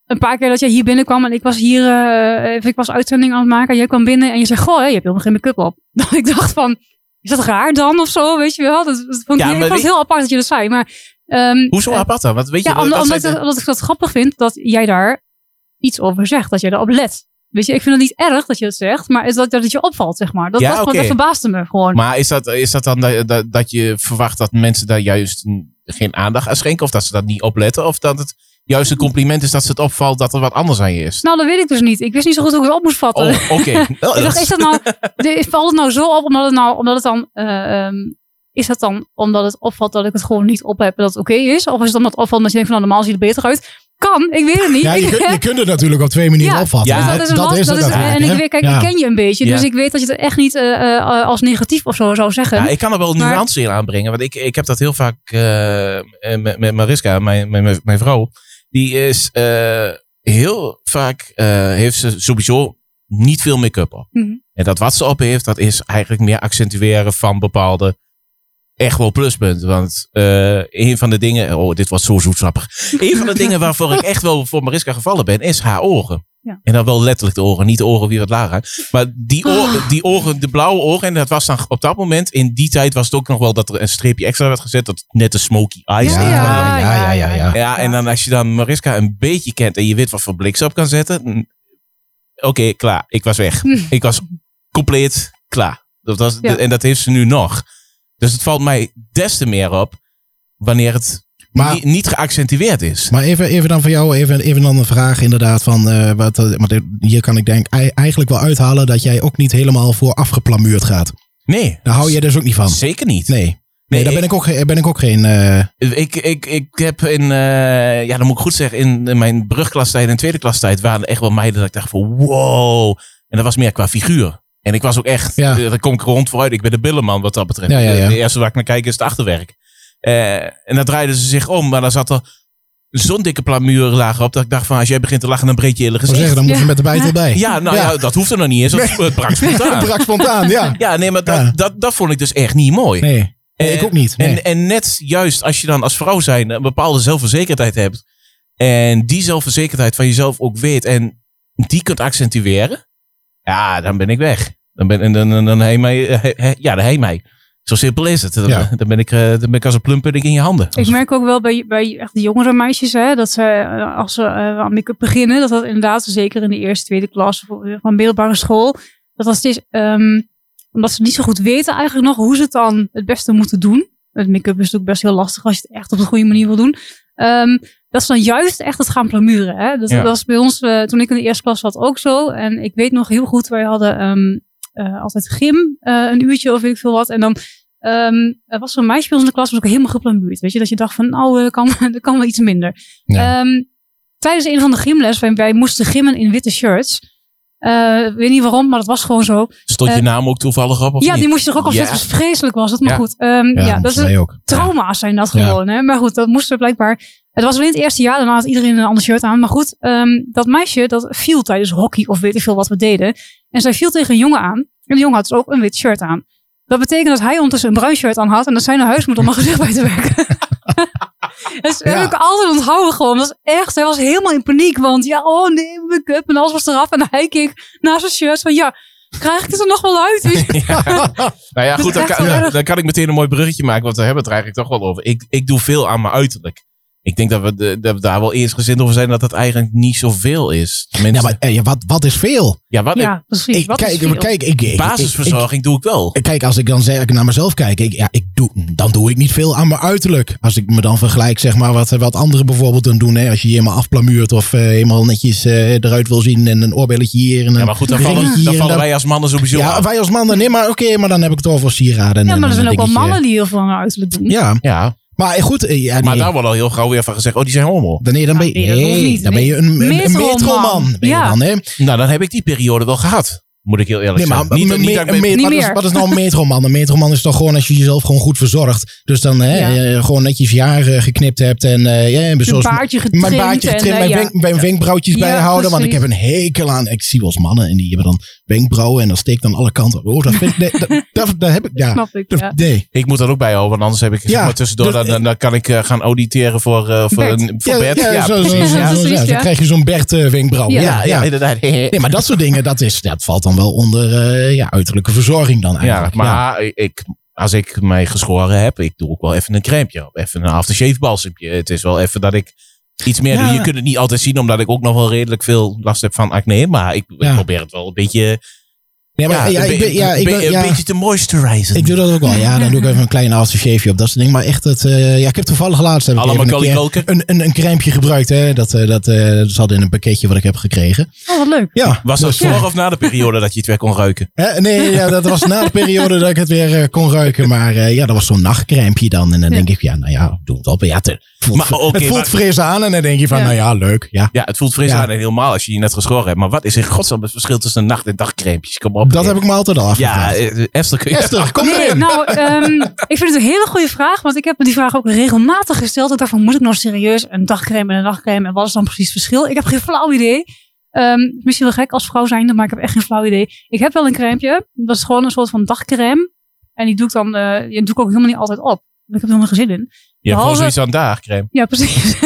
een paar keer dat jij hier binnenkwam. En ik was hier... eh, ik was uitzending aan het maken. Jij kwam binnen en je zei... Goh, hè, je hebt helemaal geen make-up op. [LAUGHS] Dat ik dacht van... Is dat raar dan of zo? Weet je wel? Dat, dat vond ik, Ja, ik maar vond het die- heel apart dat je dat zei. Maar... ehm, Hoezo eh, apart dan? Want weet je, Ja, wat- omdat, wat omdat, de- omdat ik dat grappig vind dat jij daar iets over zegt. Dat jij erop let. Weet je, ik vind het niet erg dat je het zegt. Maar is dat, dat het je opvalt, zeg maar. Dat, Ja, dat, gewoon- oké. dat verbaasde me gewoon. Maar is dat, is dat dan dat, dat, dat je verwacht dat mensen daar juist geen aandacht aan schenken? Of dat ze dat niet opletten? Of dat het juist een compliment is dat ze het opvalt dat er wat anders aan je is? Nou, dat weet ik dus niet. Ik wist niet zo goed hoe ik het op moest vatten. Oh, oké. [LAUGHS] Ik dacht, is dat nou, valt het nou zo op omdat het nou, omdat het dan, eh, ehm, is dat dan omdat het opvalt dat ik het gewoon niet op heb en dat het oké is? Of is het omdat het opvalt dat je denkt van nou, normaal ziet het beter uit? Kan, ik weet het niet. ja je, kunt, je kunt het natuurlijk op twee manieren Ja, opvatten. ja, dus dat is een last, dat is, en ik weet, kijk, ik ken je een beetje, Ja. dus ik weet dat je het echt niet eh, eh, als negatief of zo zou zeggen. Ja, ik kan er wel Maar- nuance in aanbrengen. Want ik, ik heb dat heel vaak eh, met, met Mariska, mijn, mijn, mijn vrouw. Die is eh, heel vaak, eh, heeft ze sowieso niet veel make-up op. Mhm. En dat wat ze op heeft, dat is eigenlijk meer accentueren van bepaalde echt wel pluspunten. Want eh, een van de dingen, oh dit was zo zoetsappig. Een van de dingen waarvoor ik echt wel voor Mariska gevallen ben, is haar ogen. Ja. En dan wel letterlijk de ogen, niet de ogen wie wat lager. Maar die, ogen, die ogen, de blauwe ogen, en dat was dan op dat moment, in die tijd was het ook nog wel dat er een streepje extra werd gezet, dat net de smoky eyes. Ja, Ja, ja, ja, ja, ja, en dan als je dan Mariska een beetje kent en je weet wat voor blik ze op kan zetten. Oké, klaar. Ik was weg. [LAUGHS] Ik was compleet klaar. Dat was, Ja. En dat heeft ze nu nog. Dus het valt mij des te meer op wanneer het Maar- niet, niet geaccentueerd is. Maar even, even dan voor jou, even, even dan een vraag inderdaad van, eh, wat, eh, want hier kan ik denk ei- eigenlijk wel uithalen dat jij ook niet helemaal voor afgeplamuurd gaat. Nee, Daar hou je dus ook niet van. zeker niet. Nee. Nee, Nee, daar ben ik- ik ook, ben ik ook geen... eh, Ik, ik, ik heb in, ja, dan moet ik goed zeggen, in, in mijn brugklastijd en tweede klastijd waren er echt wel meiden dat ik dacht van wow. En dat was meer qua figuur. En ik was ook echt, Ja. eh, daar kom ik rond vooruit. Ik ben de billenman wat dat betreft. Ja, ja, ja. De eerste waar ik naar kijk is het achterwerk. Eh, en dan draaiden ze zich om, maar dan zat er zo'n dikke plamuur lager op dat ik dacht van als jij begint te lachen dan breek je hele gezicht. zeggen, dan moet je Ja. met de bijtel bij. Ja, nou ja. dat hoeft er nog niet eens. Het het brak [LAUGHS] Dat spontaan. brak spontaan, ja. Ja, nee, maar dat, Ja. Dat, dat vond ik dus echt niet mooi. Nee, nee Eh, ik ook niet. Nee. En, en net juist als je dan als vrouw zijn een bepaalde zelfverzekerdheid hebt. En die zelfverzekerdheid van jezelf ook weet. En die kunt accentueren. Ja, dan ben ik weg. Dan ben, en dan, dan, dan hij mij, eh, he- he- ja, dan hij mij. Zo simpel is het. Dan, Ja. dan, ben ik, eh, dan ben ik als een plumpudding in je handen. Ik merk ook wel bij, bij echt de jongere meisjes, hè, dat ze eh, als ze aan make-up beginnen, dat dat inderdaad zeker in de eerste, tweede klas of, van middelbare school, dat dat steeds, ehm, omdat ze niet zo goed weten eigenlijk nog hoe ze het dan het beste moeten doen. Het make-up is natuurlijk best heel lastig als je het echt op de goede manier wil doen. Ehm, dat ze dan juist echt het gaan plamuren. Hè? Dat, Ja. dat was bij ons, eh, toen ik in de eerste klas zat, ook zo. En ik weet nog heel goed, wij hadden ehm, eh, altijd gym, eh, een uurtje of weet ik veel wat. En dan ehm, er was zo'n meisje bij ons in de klas, was ook helemaal geplamuurd. Weet je, dat je dacht van, nou, dat kan, dat [LAUGHS] kan wel iets minder. Ja. Ehm, tijdens een van de gymles, wij, wij moesten gymmen in witte shirts. Ik weet niet waarom, maar dat was gewoon zo. Stond je naam ook toevallig op? Of ja, niet? die moest je er ook op zetten. Vreselijk was het, maar Ja. goed. Ehm, ja, ja, dat is trauma's zijn dat gewoon. Hè? Maar goed, dat moesten we blijkbaar. Het was alleen het eerste jaar, daarna had iedereen een ander shirt aan. Maar goed, ehm, dat meisje dat viel tijdens hockey of weet ik veel wat we deden. En zij viel tegen een jongen aan. En de jongen had dus ook een wit shirt aan. Dat betekent dat hij ondertussen een bruin shirt aan had. En dat zij naar huis moet om een gezicht bij te werken. [LAUGHS] Dus Ja. heb ik altijd onthouden gewoon. Dat was echt, hij was helemaal in paniek. Want ja, oh nee, make-up en alles was eraf. En hij keek naar zijn shirt van ja, krijg ik het er nog wel uit? [LAUGHS] Nou ja, Dat goed, is kan, dan kan ik meteen een mooi bruggetje maken, want we hebben het er eigenlijk toch wel over. Ik, ik doe veel aan mijn uiterlijk. Ik denk dat we, de- dat we daar wel eensgezind over zijn dat het eigenlijk niet zoveel is. Ja, Tenminste, maar eh, ja, wat, wat is veel? ja, wat, ja, precies. Ik, Wat is kijk, veel? kijk, ik, ik, ik, basisverzorging doe ik wel. ik- kijk, als ik dan zeg, naar mezelf kijk, ik, ja, ik doe, dan doe ik niet veel aan mijn uiterlijk. Als ik me dan vergelijk, zeg maar, wat, wat anderen bijvoorbeeld dan doen. Hè, als je je helemaal afplamuurt of eh, helemaal netjes eh, eruit wil zien en een oorbelletje hier en een Ja, maar goed, dan vallen, hier dan en vallen wij als mannen sowieso Ja, af. wij als mannen, nee, maar oké, maar dan heb ik het over sieraden. Ja, maar er zijn ook wel mannen die heel veel aan hun uiterlijk doen. Ja, Ja, maar goed, eh, ja, maar nee, daar wordt al heel gauw weer van gezegd, oh, die zijn homo. dan, nee, dan ben je, nee, dan ben je een, een, een Metroman. metroman. Ben je Ja. dan, hè? Nou, dan heb ik die periode wel gehad. Moet ik heel eerlijk Nee, maar zeggen. Niet, me- niet me- dat ik ben- me- Niet wat, is, meer. wat is nou een metroman? Een metroman is toch gewoon als je jezelf gewoon goed verzorgt. Dus dan hè, Ja. eh, gewoon netjes je haar eh, geknipt hebt. En eh ja, en Een zoals baardje getrimd. mijn baardje getrimd, mijn, ja. mijn wenkbrauwtjes Ja, bijhouden. Want ik heb een hekel aan. Ik zie wel eens mannen en die hebben dan wenkbrauwen. En dan steekt dan alle kanten. Oh, dat vind ik. Nee, dat, [LAUGHS] dat, dat heb ik. Ja. Snap ik, Dat-. Nee. Ik moet dat ook bijhouden, want anders heb ik Ja, maar tussendoor, dus- dan, dan, dan kan ik gaan auditeren voor, eh, voor, Bert. een, voor Ja, Bert. ja, Ja, zo, precies. zo, zo, Dan krijg je zo'n Bert wenkbrauw. Ja. Inderdaad. [LAUGHS] Nee, maar dat soort dingen, dat, is, dat valt dan wel onder eh, ja, uiterlijke verzorging dan Ja, eigenlijk. maar Ik, als ik mij geschoren heb, ik doe ook wel even een crème op. Even een aftershave balsempje. Het is wel even dat ik iets meer Ja. doe. Je kunt het niet altijd zien, omdat ik ook nog wel redelijk veel last heb van acne. Maar ik, ik Ja. probeer het wel een beetje, Ja, maar, ja, een, ik be- ben- ja, ik een ben- be- een beetje te moisturizen. Ik doe dat ook wel. Ja, dan doe ik even een klein aftershaveje op. Dat soort dingen. Maar echt, het, eh, ja, ik heb toevallig laatst heb ik Allemaal even een, keer een, een, een crèmeje gebruikt. Hè. Dat, eh, dat, eh, dat zat in een pakketje wat ik heb gekregen. Oh, wat leuk. Ja, Was dat dus, voor of na de periode dat je het weer kon ruiken? Hè, nee, ja, dat was na de periode dat ik het weer eh, kon ruiken. Maar eh, ja, dat was zo'n nachtcrèmpje dan. En dan Ja. denk ik, ja, nou ja, doe het op. Ja, het voelt, Maar, het voelt maar- fris aan. En dan denk je van, Ja. nou ja, leuk. Ja, Ja, het voelt fris Ja. aan en helemaal als je je net geschoren hebt. Maar wat is in godsnaam het verschil tussen een nacht- en dagcrèmpjes? Kom op. dat heb ik me altijd al Ja, afgevraagd. eh, Esther, kun je... Esther, kom erin. nou, ehm, [LAUGHS] ik vind het een hele goede vraag. Want ik heb me die vraag ook regelmatig gesteld. Ik dacht van, moet ik nou serieus een dagcrème en een nachtcrème? En wat is dan precies het verschil? Ik heb geen flauw idee. Ehm, misschien wel gek als vrouw zijnde, maar ik heb echt geen flauw idee. Ik heb wel een crème. Dat is gewoon een soort van dagcrème. En die doe ik dan, eh, die doe ik ook helemaal niet altijd op. Ik heb er helemaal geen zin in. Je hebt gewoon Behalve- zoiets aan dagcrème. Ja, precies.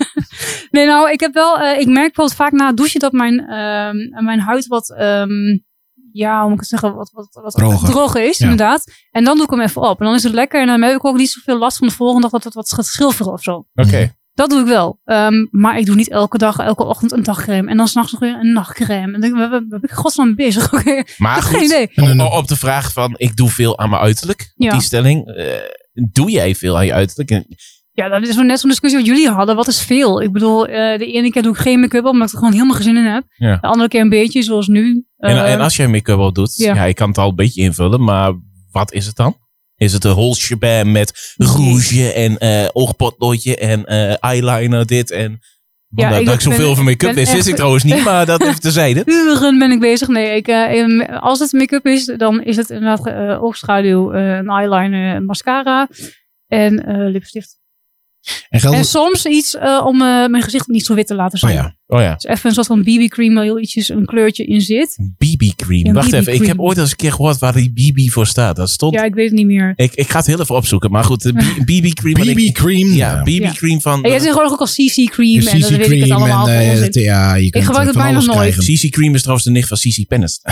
[LAUGHS] nee, nou, ik heb wel, eh, ik merk bijvoorbeeld vaak na het douchen dat mijn, ehm, mijn huid wat, ehm, ja, hoe moet ik het zeggen, wat, wat, droger is, Ja. inderdaad. En dan doe ik hem even op. En dan is het lekker. En dan heb ik ook niet zoveel last van de volgende dag dat het wat gaat schilferen of zo. Oké. Dat doe ik wel. Ehm, maar ik doe niet elke dag, elke ochtend een dagcrème. En dan s'nachts nog weer een nachtcrème. En dan denk ik, ben ik godsnaam bezig? [LAUGHS] Oké, Maar ik heb goed, geen idee. En op, de vraag van ik doe veel aan mijn uiterlijk. Ja. Die stelling. eh, doe jij veel aan je uiterlijk? Ja, dat is wel net zo'n discussie wat jullie hadden. Wat is veel? Ik bedoel, eh, de ene keer doe ik geen make-up op, omdat ik er gewoon helemaal geen zin in heb. Ja. De andere keer een beetje, zoals nu. En, Eh, en als jij make-up op doet, ja. ja. ik kan het al een beetje invullen, maar wat is het dan? Is het een whole shebang met rouge en eh oogpotloodje en eyeliner dit en... Ja, dat, ik dat ik zoveel van make-up wist, wist echt- ik trouwens niet, maar dat even terzijde. [LAUGHS] uren ben ik bezig. Nee, ik, eh, em, als het make-up is, dan is het inderdaad eh, oogschaduw, eh, een eyeliner, een mascara en eh, lipstift. En geldt En het- soms iets eh, om eh, mijn gezicht niet zo wit te laten Oh zijn. ja. Oh ja, Dus even een soort van BB-cream waar heel ietsjes een kleurtje in zit. BB-cream. Ja, Wacht even, ik BB-cream. heb ooit eens een keer gehoord waar die BB voor staat. Dat stond... Ja, ik weet het niet meer. Ik, ik ga het heel even opzoeken, maar goed, de BB-cream... [LAUGHS] BB cream. Ja, BB-cream van... Jij zegt gewoon ook al CC-cream en dan weet ik het allemaal. en, eh, ja, je kunt gebruik eh, het bijna nooit. krijgen. CC-cream is trouwens de nicht van CC Pennis. [LAUGHS]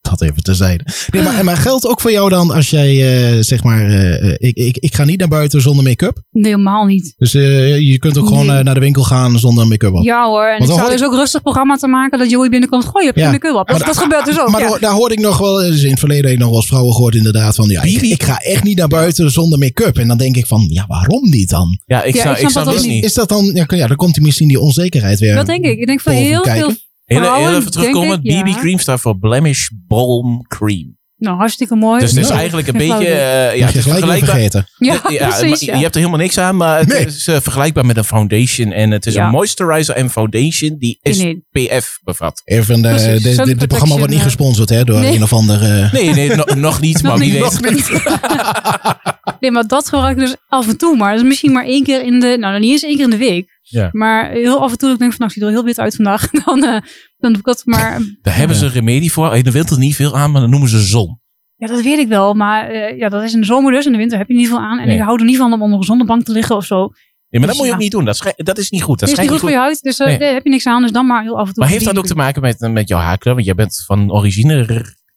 Dat even terzijde. Nee, maar, maar geldt ook voor jou dan als jij, eh, zeg maar, eh, eh, ik, ik, ik ga niet naar buiten zonder make-up. Nee, helemaal niet. Dus eh, je kunt ook gewoon Nee. eh, naar de winkel gaan zonder make-up op. Ja hoor, en Want ik dan zou hoor dus ook rustig programma te maken dat Joey binnenkomt. Gooi, je hebt Ja. geen make-up op. Dat, Maar dat gebeurt dus ook. Maar ja. daar, hoorde ik nog wel, dus in het verleden heb ik nog wel eens vrouwen gehoord inderdaad van, ja, ik, ga echt niet naar buiten zonder make-up. En dan denk ik van, ja, waarom niet dan? Ja, ik Ja, snap, ik ik snap dat ook niet. Is dat dan, ja, ja dan komt die misschien die onzekerheid weer. Dat denk ik. Ik denk van heel kijken. veel Heel, even terugkomen. ja. BB-cream staat voor Blemish Balm Cream. Nou, hartstikke mooi. Dus het is Ja. eigenlijk een [LAUGHS] beetje... eh, ja, het is vergelijkbaar. vergeten. Ja, Ja, precies. Ja. Je hebt er helemaal niks aan, maar het Nee. is eh, vergelijkbaar met een foundation. En het is Ja. een moisturizer en foundation die SPF bevat. Even, Precies, dit, dit programma wordt niet gesponsord hè, door Nee. een of ander... eh, Nee, nee no- nog niet, [LAUGHS] Nog maar wie niet. weet. [LAUGHS] Nee, maar dat gebruik ik dus af en toe. Maar dat is misschien maar één keer in de... Nou, niet eens één keer in de week. Ja. Maar heel af en toe ik denk van, nou, ik er wel heel wit uit vandaag. [LAUGHS] Dan, eh, dan doe ik dat maar... Daar hebben ze een remedie voor. In de winter niet veel aan, maar dan noemen ze zon. Ja, dat weet ik wel. Maar eh, ja, dat is in de zomer dus. In de winter heb je niet veel aan. En Nee. ik hou er niet van om onder een zonnebank te liggen of zo. Ja, maar dat Dus moet je ja. ook niet doen. Dat, dat is niet goed. Dat is niet schijnt goed voor je huid. Dus eh, Nee. daar heb je niks aan. Dus dan maar heel af en toe. Maar heeft dat ook te maken met, met jouw haarkleur? Want jij bent van origine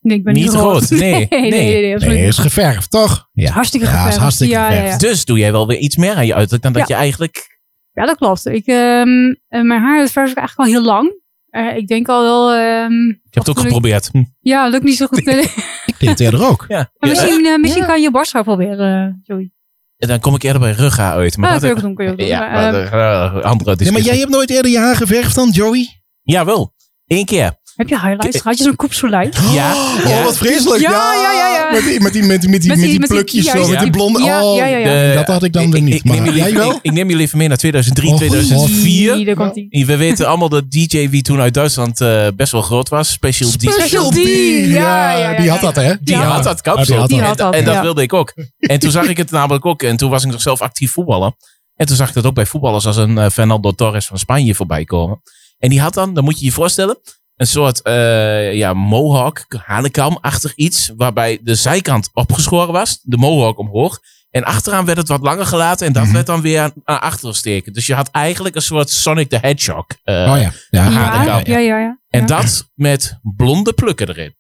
Nee, ik ben niet niet, rood. Nee, nee, [LAUGHS] nee, nee. nee, nee, absoluut Nee, niet. is geverfd, toch? Ja, hartstikke ja, is geverfd. hartstikke Ja, ja, geverfd. ja. Dus doe jij wel weer iets meer aan je uiterlijk dan dat je eigenlijk... Ja, dat klopt. Ik, ehm, eh, mijn haar verf ik eigenlijk al heel lang. Eh, ik denk al wel... ehm, Je hebt het ook geprobeerd. Hm. Ja, lukt niet zo goed. [LAUGHS] [LAUGHS] Ik deed het eerder ook. Ja. Maar misschien eh, misschien Ja. kan je borsthaar proberen, Joey. En dan kom ik eerder bij rughaar uit. Maar Ja, dat kun ook doen. Kun je ook doen. ja, Maar, ehm, de- eh, andere Nee, maar jij hebt nooit eerder je haar geverfd dan, Joey? Jawel. Eén keer. Heb je highlights? Had je zo'n koepselijn? Ja. Oh, ja. wat vreselijk. Ja, ja, ja, ja. Met die, met die, met die, met die, Met plukjes zo, ja, met die blonde... ja, oh, ja, ja, ja. Dat had ik dan ik, weer niet. ik neem jullie, wel? Ik, ik neem jullie even mee naar 2003, Oh, 2004. Die, daar komt die. We weten allemaal dat DJ wie toen uit Duitsland eh, best wel groot was. Special D. Special D, ja, ja, ja, die had dat, hè? Die Ja. had dat kapsel. en dat ja. wilde ik ook. En toen zag ik het namelijk ook. En toen was ik nog zelf actief voetballen. En toen zag ik dat ook bij voetballers als een eh, Fernando Torres van Spanje voorbij komen. En die had dan, dan moet je je voorstellen, een soort eh, ja, mohawk, hanekam-achtig iets. Waarbij de zijkant opgeschoren was. De mohawk omhoog. En achteraan werd het wat langer gelaten. En dat Mhm. werd dan weer naar achteren steken. Dus je had eigenlijk een soort Sonic the Hedgehog. eh, Oh ja. Ja, Ja, ja, ja, ja. En dat met blonde plukken erin.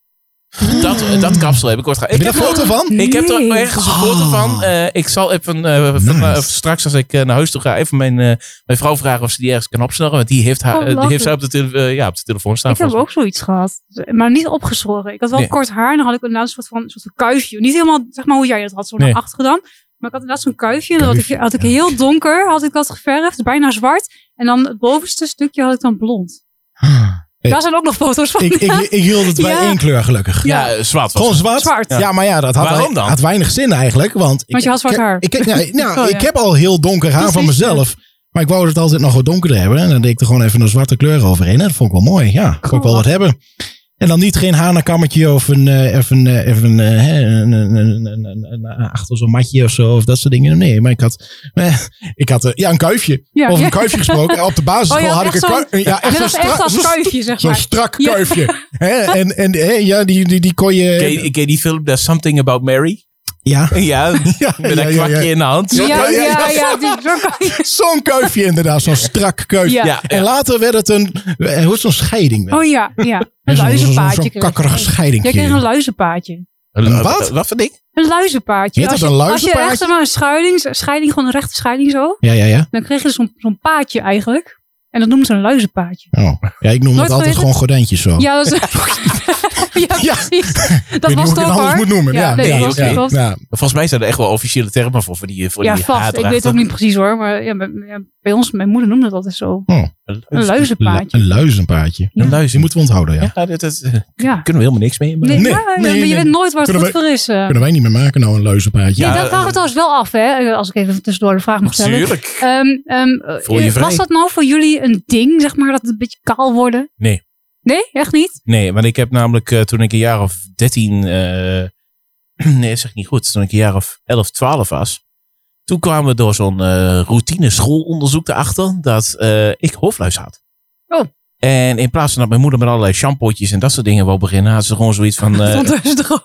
Dat, dat kapsel heb ik ooit gehad. Heb je heb foto van? ik heb er ergens een foto Oh. van. Eh, ik zal even eh, van, eh, straks als ik eh, naar huis toe ga, even mijn, eh, mijn vrouw vragen of ze die ergens kan opsnorren. Want die heeft, haar, Oh, eh, die heeft zij op de, tele- eh, ja, op de telefoon staan. Ik heb ook zoiets gehad. Maar niet opgeschoren. Ik had wel Nee. kort haar. En dan had ik inderdaad een soort van, een soort van kuifje. Niet helemaal, zeg maar hoe jij dat had, zo Nee. naar achter gedaan. Maar ik had inderdaad zo'n kuifje. En dan had ik, had ik heel donker, had ik dat geverfd. Bijna zwart. En dan het bovenste stukje had ik dan blond. Hey. Daar zijn ook nog foto's van. Ik, ik, ik hield het bij Ja. één kleur, gelukkig. Ja, zwart was Gewoon zwart? Zwart. Ja, maar ja, dat had, Waarom dan? had weinig zin eigenlijk. Want, Want je had zwart ik, haar. Ik, ik, [LAUGHS] nou, Oh, ja. ik heb al heel donker haar van mezelf. Maar ik wou het altijd nog wat donkerder hebben. En dan deed ik er gewoon even een zwarte kleur overheen. En dat vond ik wel mooi. Ja, vond ik wel wat hebben. En dan niet geen hanenkammetje of een, eh, even, eh, even eh, hè, een, een, een, een, een- een- achter zo'n matje of zo. Of dat soort dingen. Nee, maar ik had, eh, ik had eh, ja, een kuifje. Ja. een kuifje gesproken. Op de basisschool Oh, ja, had ik een zo'n- kuifje. Ja, echt zo'n strak, kuifje, zeg zo'n maar. strak Ja. kuifje. Hè, en en ja, die, die, die kon je... Ken je, ken je die film There's Something About Mary? [LAUGHS] Ja, Ja, ja, met ja, een ja, kwakje ja. in de hand. Ja, ja, ja, ja. zo'n kuifje. Inderdaad, zo'n strak kuifje. Ja. Ja, En later werd het een, eh, hoe is zo'n scheiding? Oh ja, ja. Een luizenpaadje. Zo'n kakkerig je. scheiding. Jij kreeg een luizenpaadje. Een wat? Wat voor ding? Een luizenpaadje. Heet dat Als je- een Als je luizenpaadje? echt maar, een scheiding, scheiding, gewoon een rechte scheiding zo. Ja, ja, ja. Dan kreeg je zo'n zo'n paadje eigenlijk. En dat noemen ze een luizenpaadje. Oh. Ja, ik noem Nooit dat altijd gewoon gordijntjes zo. Ja, dat is... ja, [LAUGHS] Ja. precies. ik Dat was het toch anders hoor. moet noemen. Ja, nee, ja, was. Volgens mij zijn er echt wel officiële termen voor, voor die, voor Ja, die vast. Ik weet het ook niet precies hoor. Maar ja, bij, ja, bij ons, mijn moeder noemde dat altijd zo. Een luizenpaadje. Een luizenpaadje. Een Die luizen. moeten we onthouden, ja. Ja, dit, dit, eh, Ja. kunnen we helemaal niks mee. Maar Nee, Nee, ja, nee, je nee. weet nooit waar het goed voor is. eh. Kunnen wij niet meer maken nou een luizenpaadje? Nee, Ja, dat vragen we trouwens wel af, hè? Als ik even tussendoor de vraag mag stellen. Tuurlijk. Ehm, ehm, eh, vrij. was dat nou voor jullie een ding, zeg maar, dat het een beetje kaal worden? Nee. Nee, echt niet? Nee, want ik heb namelijk eh, toen ik een jaar of 13, eh, [CLEARS THROAT] nee, zeg ik niet goed, toen ik een jaar of 11, 12 was, toen kwamen we door zo'n eh, routine schoolonderzoek erachter dat eh, ik hoofdluis had. Oh. En in plaats van dat mijn moeder met allerlei shampootjes en dat soort dingen wou beginnen, had ze gewoon zoiets van, [LAUGHS] eh,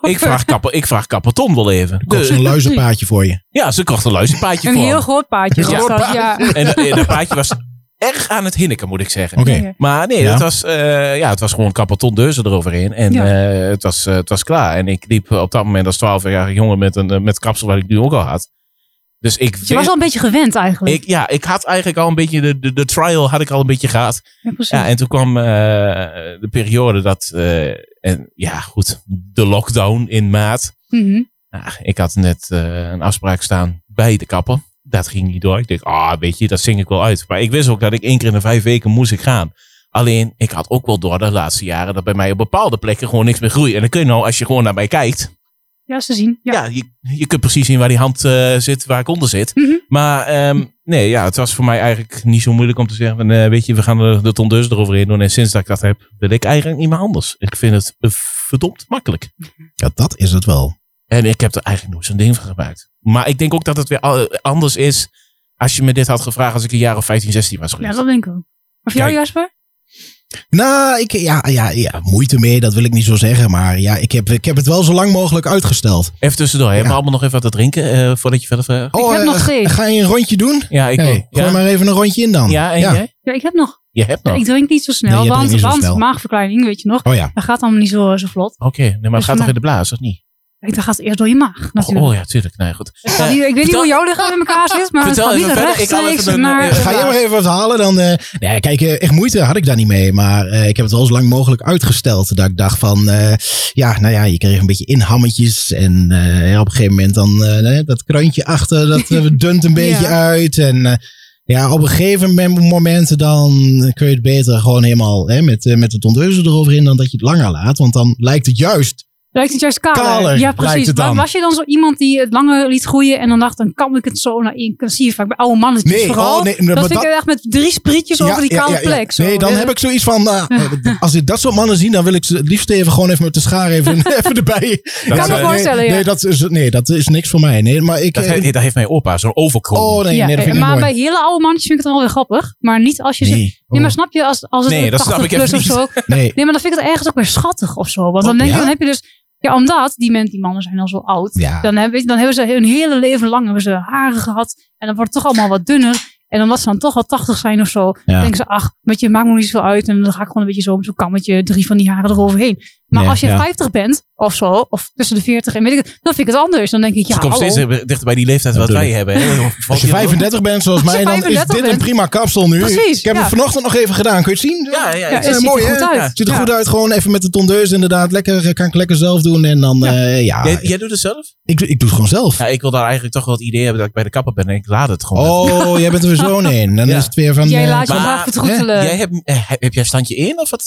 ik vraag, kapper, ik vraag kapperton wel even. Ik kocht Dus- zo'n luizenpaadje voor je. ja, ze kocht een luizenpaadje Een voor heel me. groot paadje. Een was groot dat, paadje. Ja. En, dat- en dat paadje was erg aan het hinniken, moet ik zeggen. Oké. Ja. Maar nee, Ja. het, was, eh, ja, het was gewoon karton deuzen eroverheen. En Ja. eh, het, was, het was klaar. En ik liep op dat moment als 12-jarige jongen met een met kapsel wat ik nu ook al had. Dus ik, Dus je was al een beetje gewend eigenlijk. ik, ja, ik had eigenlijk al een beetje de, de, de trial had ik al een beetje gehad. ja, en toen kwam eh, de periode dat, eh, en ja goed, de lockdown in maart. Mhm. Nou, ik had net eh, een afspraak staan bij de kapper. Dat ging niet door. Ik dacht, ah, weet je, dat zing ik wel uit. Maar ik wist ook dat ik één keer in de vijf weken moest ik gaan. Alleen, ik had ook wel door de laatste jaren dat bij mij op bepaalde plekken gewoon niks meer groeit. En dan kun je nou, als je gewoon naar mij kijkt, Ja, te zien. Ja. ja, je, je kunt precies zien waar die hand eh, zit, waar ik onder zit. Mhm. Maar ehm, nee, ja, het was voor mij eigenlijk niet zo moeilijk om te zeggen, van, eh, weet je, we gaan de, de tondeus eroverheen doen. En sinds dat ik dat heb, wil ik eigenlijk niet meer anders. Ik vind het eh, verdomd makkelijk. Ja, dat is het wel. En ik heb er eigenlijk nooit zo'n ding van gemaakt. Maar ik denk ook dat het weer anders is als je me dit had gevraagd als ik een jaar of 15, 16 was ja, dat denk ik ook. Voor jou. Jasper? Nou, ik, ja, ja, ja, moeite mee, dat wil ik niet zo zeggen. Maar ja, ik heb, ik heb het wel zo lang mogelijk uitgesteld. Even tussendoor. Hebben we allemaal nog even wat te drinken eh, voordat je verder vraagt? Ik heb eh, nog steeds. Ga je een rondje doen? Ja, ik Hey, ook. Gooi maar even een rondje in dan. ja en Ja. jij? Ja, ik heb nog. Je hebt nog. Ik drink niet zo snel, Nee, want, niet zo want snel. maagverkleining, weet je nog. Oh ja. Dat gaat allemaal niet zo, zo vlot. Oké, nee, maar het Dus gaat toch in de blaas, of niet? Ik, dat gaat eerst door je maag, Oh, natuurlijk. oh ja, tuurlijk. Nee, goed. Het gaat niet- ik weet niet hoe jouw lichaam in elkaar zit, maar Vertel het even niet verder. Ik rechtstreeks even een, naar... de Ga jij maar even wat halen? Dan, eh nee, kijk, eh, echt moeite had ik daar niet mee. Maar eh, ik heb het wel zo lang mogelijk uitgesteld. Dat ik dacht van, eh, ja, nou ja, je kreeg een beetje inhammetjes. En eh, op een gegeven moment dan eh, dat krantje achter, dat [LAUGHS] dunt een beetje Ja. uit. En eh, ja, op een gegeven moment, dan kun je het beter gewoon helemaal hè, met, met de tondeuze eroverheen dan dat je het langer laat. Want dan lijkt het juist. Lijkt het juist kaler? Kaler ja, precies. Maar Was je dan zo iemand die het langer liet groeien en dan dacht, dan kan ik het zo naar één. Je vaak bij oude mannen Nee, vooral. oh, nee, dat maar vind ik dat- echt met drie sprietjes over die kale plek. Zo. Nee, dan heb ik zoiets van, nou, eh, als ik dat soort mannen zie, dan wil ik ze het liefst even gewoon even met de schaar even, [LAUGHS] even erbij. Kan Ja, me nee, voorstellen, ja. Nee, dat is, nee, dat is niks voor mij. Nee, maar ik... Dat, eh, he- dat heeft mijn opa, zo'n overkroon. oh nee, ja, nee, dat vind ik maar niet bij hele oude mannetjes vind ik het dan wel weer grappig. Maar niet als je zegt. Nee, Nee, maar snap je, als, als het Nee, dat 80 snap ik plus of zo. [LAUGHS] nee. Nee, maar dan vind ik het ergens ook weer schattig of zo. Want dan, Oh, denk je, dan heb je dus. Ja, omdat die, men, die mannen zijn al zo oud. Ja. Dan, hebben, dan hebben ze hun hele leven lang hebben ze haren gehad. En dan wordt het toch allemaal wat dunner. En omdat ze dan toch al 80 zijn of zo. Ja. denken ze, ach, met je maakt me niet zoveel uit. En dan ga ik gewoon een beetje zo met zo'n kammetje drie van die haren eroverheen. Maar Nee, als je ja. 50 bent of zo, of tussen de 40 en weet ik het, dan vind ik het anders. Dan denk ik, ja, Ze komt hallo. steeds dichter bij die leeftijd wat wij hebben. Hè? Als je 35 bent zoals mij, dan is 35 dit een prima kapsel nu. Precies, ik heb ja. het vanochtend nog even gedaan. Kun je het zien? Ja, ja, het eh, ziet mooi, er hè? goed uit. Ja. Ziet er goed uit. Gewoon even met de tondeus inderdaad. Lekker, kan ik lekker zelf doen. En dan, eh, ja, Jij, jij doet het zelf? ik, ik doe het gewoon zelf. Ja, ik wil daar eigenlijk toch wel het idee hebben dat ik bij de kapper ben en ik laat het gewoon. Oh, jij bent er weer zo [LAUGHS] in. Dan Ja. is het weer van... Jij eh, laat je maar- graag vertroetelen. Jij hebt, eh, heb jij standje 1 of wat?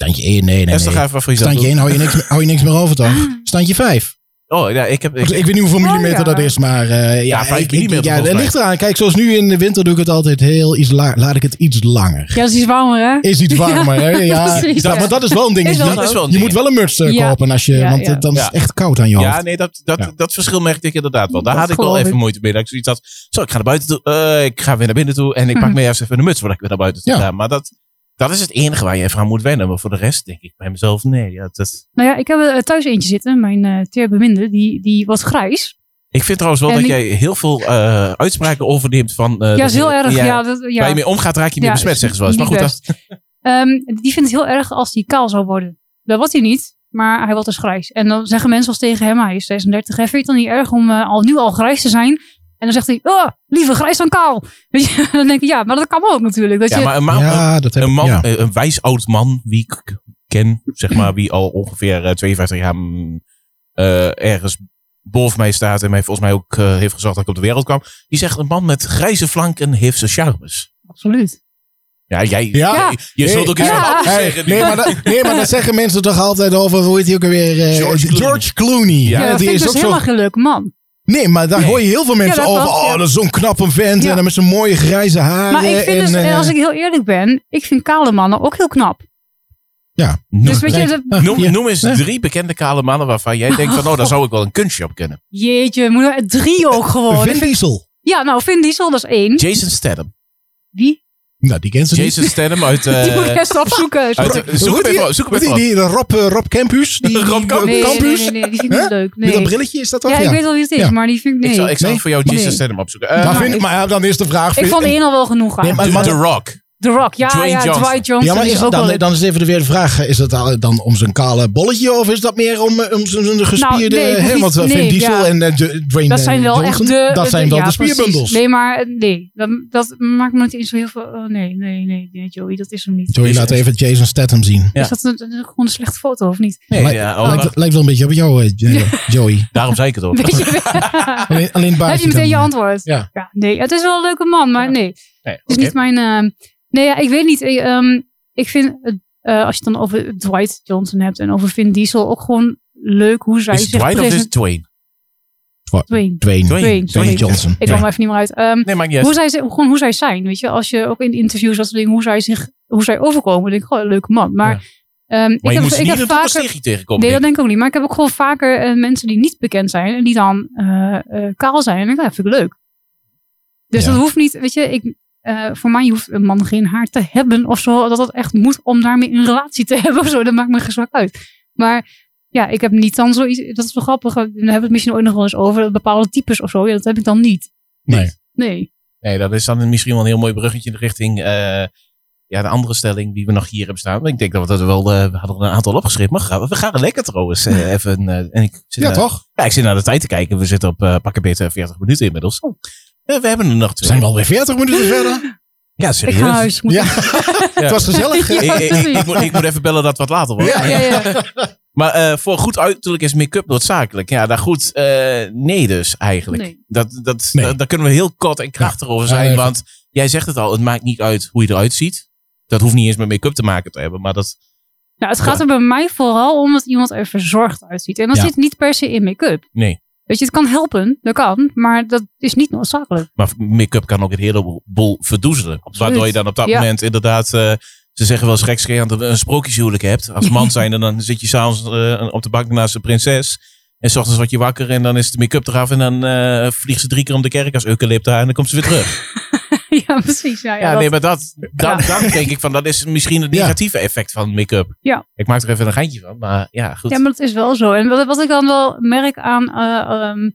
Standje 1, nee, nee, Esther, nee. even voor jezelf Standje doen. 1 hou je niks, hou je niks meer over, toch? Standje 5. Oh, ja, ik heb... Ik, Ik, weet niet hoeveel Oh, millimeter ja. dat is, maar eh, ja, vijf ik- ik- millimeter Ja, dat ligt eraan. Kijk, zoals nu in de winter doe ik het altijd heel iets la- Laat ik het iets langer. Ja, dat is iets warmer, hè? Is iets warmer, hè? [LAUGHS] Ja, Precies, ja, ja. maar dat is wel een ding. Is wel je zo. Dat is wel een je ding. moet wel een muts eh, Ja. kopen, als je, Ja, want ja. eh, dan is Ja. het echt koud aan je hoofd. ja, nee, dat, dat, Ja. dat verschil merkte ik inderdaad wel. Daar Dat had ik wel geloof even ik. moeite mee. Dat ik zoiets had, zo, ik ga naar buiten toe. eh, ik ga weer naar binnen toe. En ik pak Mhm. me eerst even een muts voordat ik weer naar buiten toe Ja. ga. Maar dat, dat is het enige waar je even aan moet wennen. Maar voor de rest denk ik bij mezelf, nee. Ja, dat, Nou ja, ik heb er thuis eentje zitten, mijn eh teer beminde, die, die was grijs. ik vind trouwens wel En dat jij heel veel eh, uitspraken overneemt van... eh, ja, de- is heel erg. Ja, ja, dat, ja. Waar je mee omgaat, raak je mee Ja, besmet, zeggen ze wel eens. Maar goed, dat. Ehm, die vindt het heel erg als hij kaal zou worden. Dat wordt hij niet, maar hij wordt dus grijs. En dan zeggen mensen als tegen hem, hij is 36, hij vindt het dan niet erg om eh, al nu al grijs te zijn. En dan zegt hij, oh, liever grijs dan kaal. [LAUGHS] Weet je, dan denk ik, ja, maar dat kan ook natuurlijk. Dat ja, je, maar een, man, Ja, dat een, ik. man, ja. eh, een wijs oud man, wie ik ken, zeg maar, wie al ongeveer eh, 52 jaar mm, eh, ergens boven mij staat en mij volgens mij ook eh, heeft gezorgd dat ik op de wereld kwam, die zegt een man met grijze flanken heeft zijn charmes. Absoluut. Ja, jij, Ja. je Nee. zult ook eens Ja. wat anders Hey, zeggen. nee, maar dat, nee, maar dat zeggen mensen toch altijd over, hoe heet hij ook alweer? eh, George Clooney. George Clooney. Ja, Ja, dat die vind ik is dus ook zo. helemaal leuke man. Nee, maar daar Nee. hoor je heel veel mensen Ja, over. Oh, ja. dat is zo'n knappe vent. Ja. En dan met zijn mooie grijze haren. Maar ik vind dus, en, en eh, als ik heel eerlijk ben, ik vind kale mannen ook heel knap. Ja. Noem, Dus weet je, dat- noem, eens drie bekende kale mannen waarvan jij denkt van, oh, daar zou ik wel een kunstje op kunnen. jeetje, moet er drie ook gewoon. Vin Diesel. Ja, nou, Vin Diesel, dat is één. Jason Statham. Wie? Nou, die kent ze niet. Jason Statham uit... [LAUGHS] eh, Die moet ik eerst opzoeken. uit de- hoe zoek hem die? even- zoek even die, die Rob, eh, Rob Campus. Die, [LAUGHS] Rob Campus? Nee, nee, nee, nee, die vind ik niet leuk. Met Nee. dat brilletje is dat toch? Ja, ik weet wel wie het is, Ja. maar die vind ik Ik nee. zal, ik zal Nee. voor jou Jason Nee. Statham opzoeken. Maar, Eh, Nou, vind, ik- maar ja, dan is de vraag... Ik vind- vond één al wel genoeg aan. Nee, maar- The Rock. The Rock, ja, Dwayne ja, Johnson. Dwight Johnson Ja, maar is het wel dan, dan is even weer de vraag. Is al- dan om zijn kale bolletje of is dat meer om, eh, om zijn gespierde... nee, hè, want eh, Vin Diesel ja. en eh, J- Dwayne Dat zijn wel Johnson, echt de... Dat zijn wel ja, de spierbundels. precies. Nee, maar eh, nee, dat, dat maakt me niet eens zo heel veel... oh, nee, nee, nee, nee, Joey, dat is hem niet. Joey, laat even Jason Statham zien. Ja. Is dat een, een- gewoon een slechte foto of niet? Nee, Lijkt- ja, oh, lijkt, wel een beetje op jou, [LAUGHS] eh, Joey. daarom zei ik het ook. [LAUGHS] Alleen, alleen heb je meteen je antwoord? Ja. nee, het is wel een leuke man, maar nee. Nee, Het is niet mijn... nee, ja, ik weet niet. Ik, ehm, ik vind, het, eh, als je het dan over Dwight Johnson hebt en over Vin Diesel, ook gewoon leuk hoe zij Is zich Dwight of is. Dwayne? Dwayne. Dwayne. Dwayne. Dwayne, Dwayne sorry. Johnson. Ik kwam er even niet meer uit. Ehm, Nee, maakt niet uit. hoe, zij, gewoon hoe zij zijn, weet je. Als je ook in interviews dat soort dingen, hoe zij zich, hoe zij overkomen, denk ik, oh, een leuke man. Maar, ehm, Maar ik je heb, ik niet heb vaker, tegenkomen. nee, dat denk ik ook niet. Maar ik heb ook gewoon vaker eh, mensen die niet bekend zijn en die dan eh, eh, kaal zijn. En ik denk, ja, vind ik leuk. Dus Ja. dat hoeft niet, weet je, ik, eh, voor mij hoeft een man geen haar te hebben of zo. Dat het echt moet om daarmee een relatie te [LAUGHS] hebben of zo. Dat maakt me geen zwak uit. Maar ja, ik heb niet dan zoiets. Dat is wel grappig. Dan hebben we het misschien ooit nog wel eens over bepaalde types of zo. Ja, dat heb ik dan niet. Nee. Nee. Nee, dat is dan misschien wel een heel mooi bruggetje richting eh, ja, de andere stelling die we nog hier hebben staan. Ik denk dat we dat wel, eh, we hadden er een aantal opgeschreven. Maar we, gaan lekker trouwens even. eh, en ik zit Ja, naar- toch? Ja, ik zit naar de tijd te kijken. We zitten op eh pakken beter 40 minuten inmiddels. We hebben er nog We twee. zijn wel weer 40 minuten [LAUGHS] verder. Ja, Ik serieus. ga naar huis. Moet Ja, [LAUGHS] het was gezellig. Ik, [LAUGHS] Ja, ik, ik, ik moet, ik moet even bellen dat het wat later wordt. Ja. Ja, ja. Maar eh, voor goed uiterlijk is make-up noodzakelijk. Ja, daar goed. eh, nee dus eigenlijk. Nee. Dat, dat, Nee. daar- daar kunnen we heel kort en krachtig over zijn. want jij zegt het al, het maakt niet uit hoe je eruit ziet. Dat hoeft niet eens met make-up te maken te hebben. Maar dat, Nou, het gaat er bij mij vooral om dat iemand er verzorgd uitziet. En dat Ja. zit niet per se in make-up. nee. Weet je, het kan helpen, dat kan, maar dat is niet noodzakelijk. Maar make-up kan ook een heleboel verdoezelen. Absoluut. Waardoor je dan op dat Ja. moment inderdaad... eh, ze zeggen wel eens gekscherend een sprookjeshuwelijk hebt. Als [LAUGHS] man zijn en dan zit je s'avonds eh op de bank naast de prinses. En s ochtends word je wakker en dan is de make-up eraf. En dan eh vliegt ze drie keer om de kerk als eucalypta. En dan komt ze weer terug. [LAUGHS] [LAUGHS] ja, precies. Ja, ja, Ja, dat- nee, maar dat, dan, Ja. dan denk ik van, dat is misschien het Ja. negatieve effect van make-up. Ja. Ik maak er even een geintje van, maar ja, goed. ja, maar dat is wel zo. En wat, wat ik dan wel merk aan eh, ehm,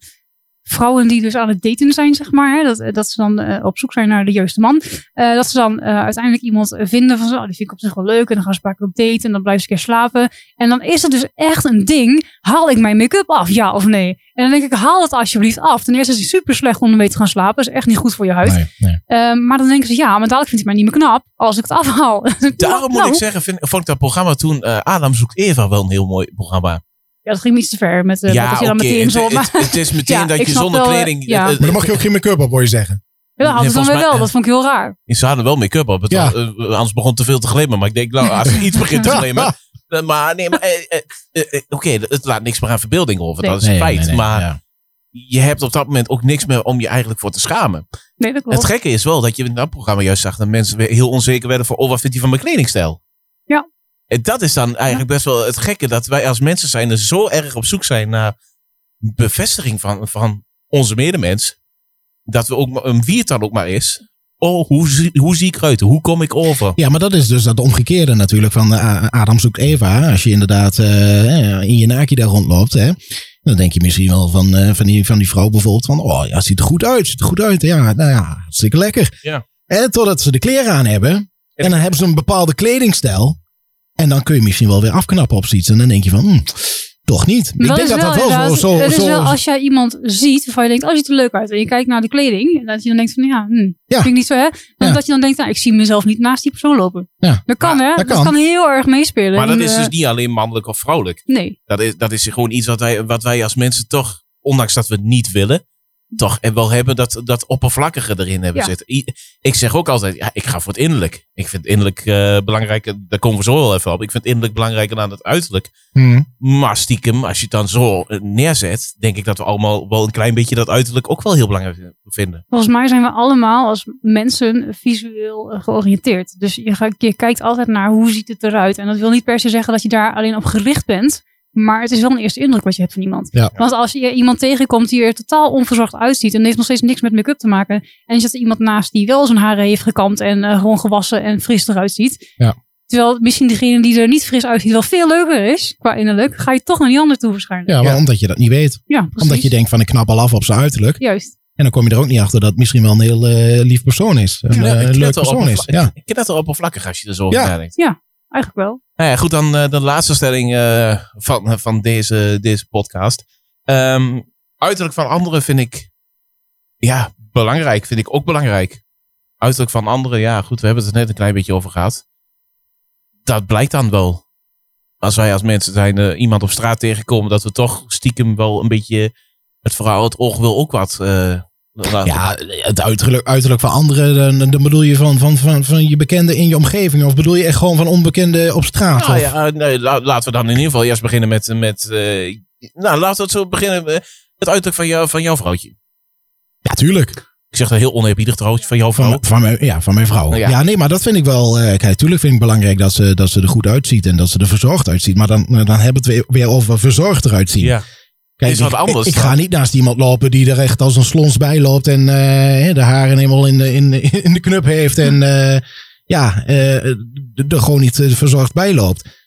vrouwen die dus aan het daten zijn, zeg maar. Hè, dat, dat ze dan eh, op zoek zijn naar de juiste man. eh, dat ze dan eh, uiteindelijk iemand vinden van zo, oh, die vind ik op zich wel leuk. En dan gaan ze keer op daten en dan blijven ze een keer slapen. En dan is het dus echt een ding. Haal ik mijn make-up af, ja of nee? En dan denk ik, haal het alsjeblieft af. Ten eerste is het super slecht om ermee te gaan slapen. Dat is echt niet goed voor je huid. Nee, nee. Ehm, maar dan denken ze, ja, maar dadelijk vindt hij mij niet meer knap als ik het afhaal. [LAUGHS] Daarom moet Nou, ik zeggen, vind, vond ik dat programma toen, Adam zoekt Eva, wel een heel mooi programma. Ja, dat ging me iets te ver met, uh, ja, dat je dan meteen het, zo... het, [LAUGHS] het is meteen Ja, dat ik je zonder wel, eh, kleding... ja. eh, Maar dan mag je ook geen make-up op, hoor je zeggen. Ja, dat hadden ze dan weer wel. Dat vond ik heel raar. Ze hadden wel make-up op. Het Ja. was, anders begon het te veel te glimmen. Maar ik denk, nou, als er iets begint te glimmen... Maar nee, maar eh, eh, eh, eh, oké, het laat niks meer aan verbeelding over. Nee. Dat is een Nee, feit. nee, nee, maar ja. je hebt op dat moment ook niks meer om je eigenlijk voor te schamen. Nee, dat klopt. Het gekke is wel dat je in dat programma juist zag dat mensen weer heel onzeker werden voor, oh, wat vindt hij van mijn kledingstijl? Ja. En dat is dan eigenlijk best wel het gekke, dat wij als mensen zijn er zo erg op zoek zijn naar bevestiging van, van onze medemens, dat we ook, wie het dan ook maar is, oh, hoe, zie- hoe zie ik eruit? Hoe kom ik over? Ja, maar dat is dus dat omgekeerde natuurlijk van eh, Adam zoekt Eva. Als je inderdaad eh, in je naki daar rondloopt, hè, dan denk je misschien wel van, eh, van, die, van die vrouw bijvoorbeeld van, oh ja, ziet er goed uit, ziet er goed uit. Ja, nou ja, hartstikke lekker. Ja. En totdat ze de kleren aan hebben en dan hebben ze een bepaalde kledingstijl. En dan kun je misschien wel weer afknappen op zoiets. En dan denk je van, hm, toch niet. Ik Dat denk is dat dat wel zo... het is zo wel als jij iemand ziet waarvan je denkt, oh, je ziet er leuk uit. En je kijkt naar de kleding. En dat je dan denkt van, ja, hm, Ja. vind ik niet zo, hè? Dan Ja. Dat je dan denkt, nou, ik zie mezelf niet naast die persoon lopen. Ja. Dat kan, Ja, hè? dat Dat kan. kan. heel erg meespelen. Maar dat En, is dus niet alleen mannelijk of vrouwelijk. Nee. Dat is, dat is gewoon iets wat wij, wat wij als mensen toch, ondanks dat we het niet willen, toch wel hebben dat, dat oppervlakkige erin hebben Ja. zitten. Ik zeg ook altijd, ja, ik ga voor het innerlijk. Ik vind innerlijk eh belangrijker, daar komen we zo wel even op. Ik vind innerlijk belangrijker dan het uiterlijk. Hm. Maar stiekem, als je het dan zo eh, neerzet, denk ik dat we allemaal wel een klein beetje dat uiterlijk ook wel heel belangrijk vinden. Volgens mij zijn we allemaal als mensen visueel eh, georiënteerd. Dus je, je kijkt altijd naar hoe ziet het eruit. En dat wil niet per se zeggen dat je daar alleen op gericht bent. Maar het is wel een eerste indruk wat je hebt van iemand. Ja. Want als je iemand tegenkomt die er totaal onverzorgd uitziet. En heeft nog steeds niks met make-up te maken. En je zet er iemand naast die wel zijn haren heeft gekamd. En eh, gewoon gewassen en fris eruit ziet. Ja. Terwijl misschien degene die er niet fris uitziet wel veel leuker is. Qua innerlijk. Ga je toch naar die ander toe waarschijnlijk. Ja, maar Ja. omdat je dat niet weet. Ja, precies. Omdat je denkt van ik knap al af op zijn uiterlijk. Juist. En dan kom je er ook niet achter dat het misschien wel een heel eh, lief persoon is. Een, Ja, eh, ik leuk persoon is. Ja. Ik ken dat al oppervlakkig als je er zo over Ja. Eigenlijk wel. Nou ja, goed, dan eh, de laatste stelling eh, van, van deze, deze podcast. Ehm, uiterlijk van anderen vind ik, ja, belangrijk. Vind ik ook belangrijk. Uiterlijk van anderen, ja, goed, we hebben het er net een klein beetje over gehad. Dat blijkt dan wel. Als wij als mensen zijn eh, iemand op straat tegenkomen, dat we toch stiekem wel een beetje het verhaal, het oog wil ook wat. eh. Ja, het uiterlijk, uiterlijk van anderen, dan, dan bedoel je van, van, van, van je bekenden in je omgeving. Of bedoel je echt gewoon van onbekenden op straat? Nou of- ja, nee, la- laten we dan in ieder geval eerst beginnen met. met eh, nou, laten we het zo beginnen. met het uiterlijk van, jou, van jouw vrouwtje. Ja, tuurlijk. Ik zeg dat heel oneerbiedig trouwens, van jouw vrouw. Van, van, mijn, ja, van mijn vrouw. Ja. Ja. nee, maar dat vind ik wel. eh kijk, tuurlijk vind ik belangrijk dat ze, dat ze er goed uitziet en dat ze er verzorgd uitziet. Maar dan, dan hebben we het weer, weer over verzorgd eruit zien. Ja. Kijk, Is wat ik, anders Ik, dan. ga niet naast iemand lopen die er echt als een slons bij loopt en eh, de haren helemaal in de, in, de- [LAUGHS] in de knup heeft en eh, ja, eh, er gewoon niet eh, verzorgd bij loopt.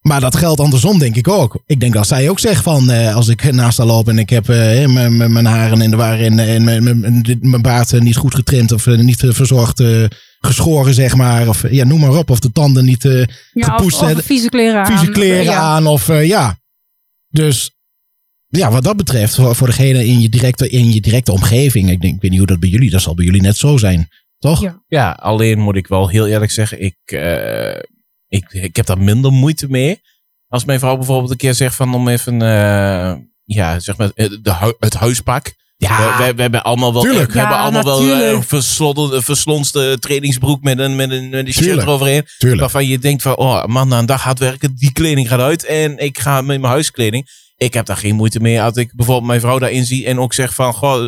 Maar dat geldt andersom, denk ik ook. Ik denk dat zij ook zegt van, eh, als ik naast haar loop en ik heb eh, mijn- haren in de war en, en mijn- baard eh, niet goed getrimd of eh, niet eh, verzorgd eh, geschoren, zeg maar. Of eh, ja, noem maar op. Of de tanden niet eh, Ja, gepoetst of, of vieze kleren aan. vieze kleren Ja. aan. Of eh, ja. Dus ja, wat dat betreft, voor, voor degene in je, directe, in je directe omgeving. Ik, denk, ik weet niet hoe dat bij jullie, dat zal bij jullie net zo zijn. Toch? Ja. Ja, alleen moet ik wel heel eerlijk zeggen, ik, eh, ik, ik heb daar minder moeite mee. Als mijn vrouw bijvoorbeeld een keer zegt van om even, eh, ja, zeg maar, eh, de hu- het huispak. Ja, we, we, we hebben allemaal wel, Tuurlijk. we hebben Ja, allemaal wel een verslonste trainingsbroek met een, met een, met een shirt Tuurlijk. eroverheen. tuurlijk. Waarvan je denkt van, oh man, na een dag hard werken, die kleding gaat uit en ik ga met mijn huiskleding. Ik heb daar geen moeite mee als ik bijvoorbeeld mijn vrouw daarin zie en ook zeg van, goh,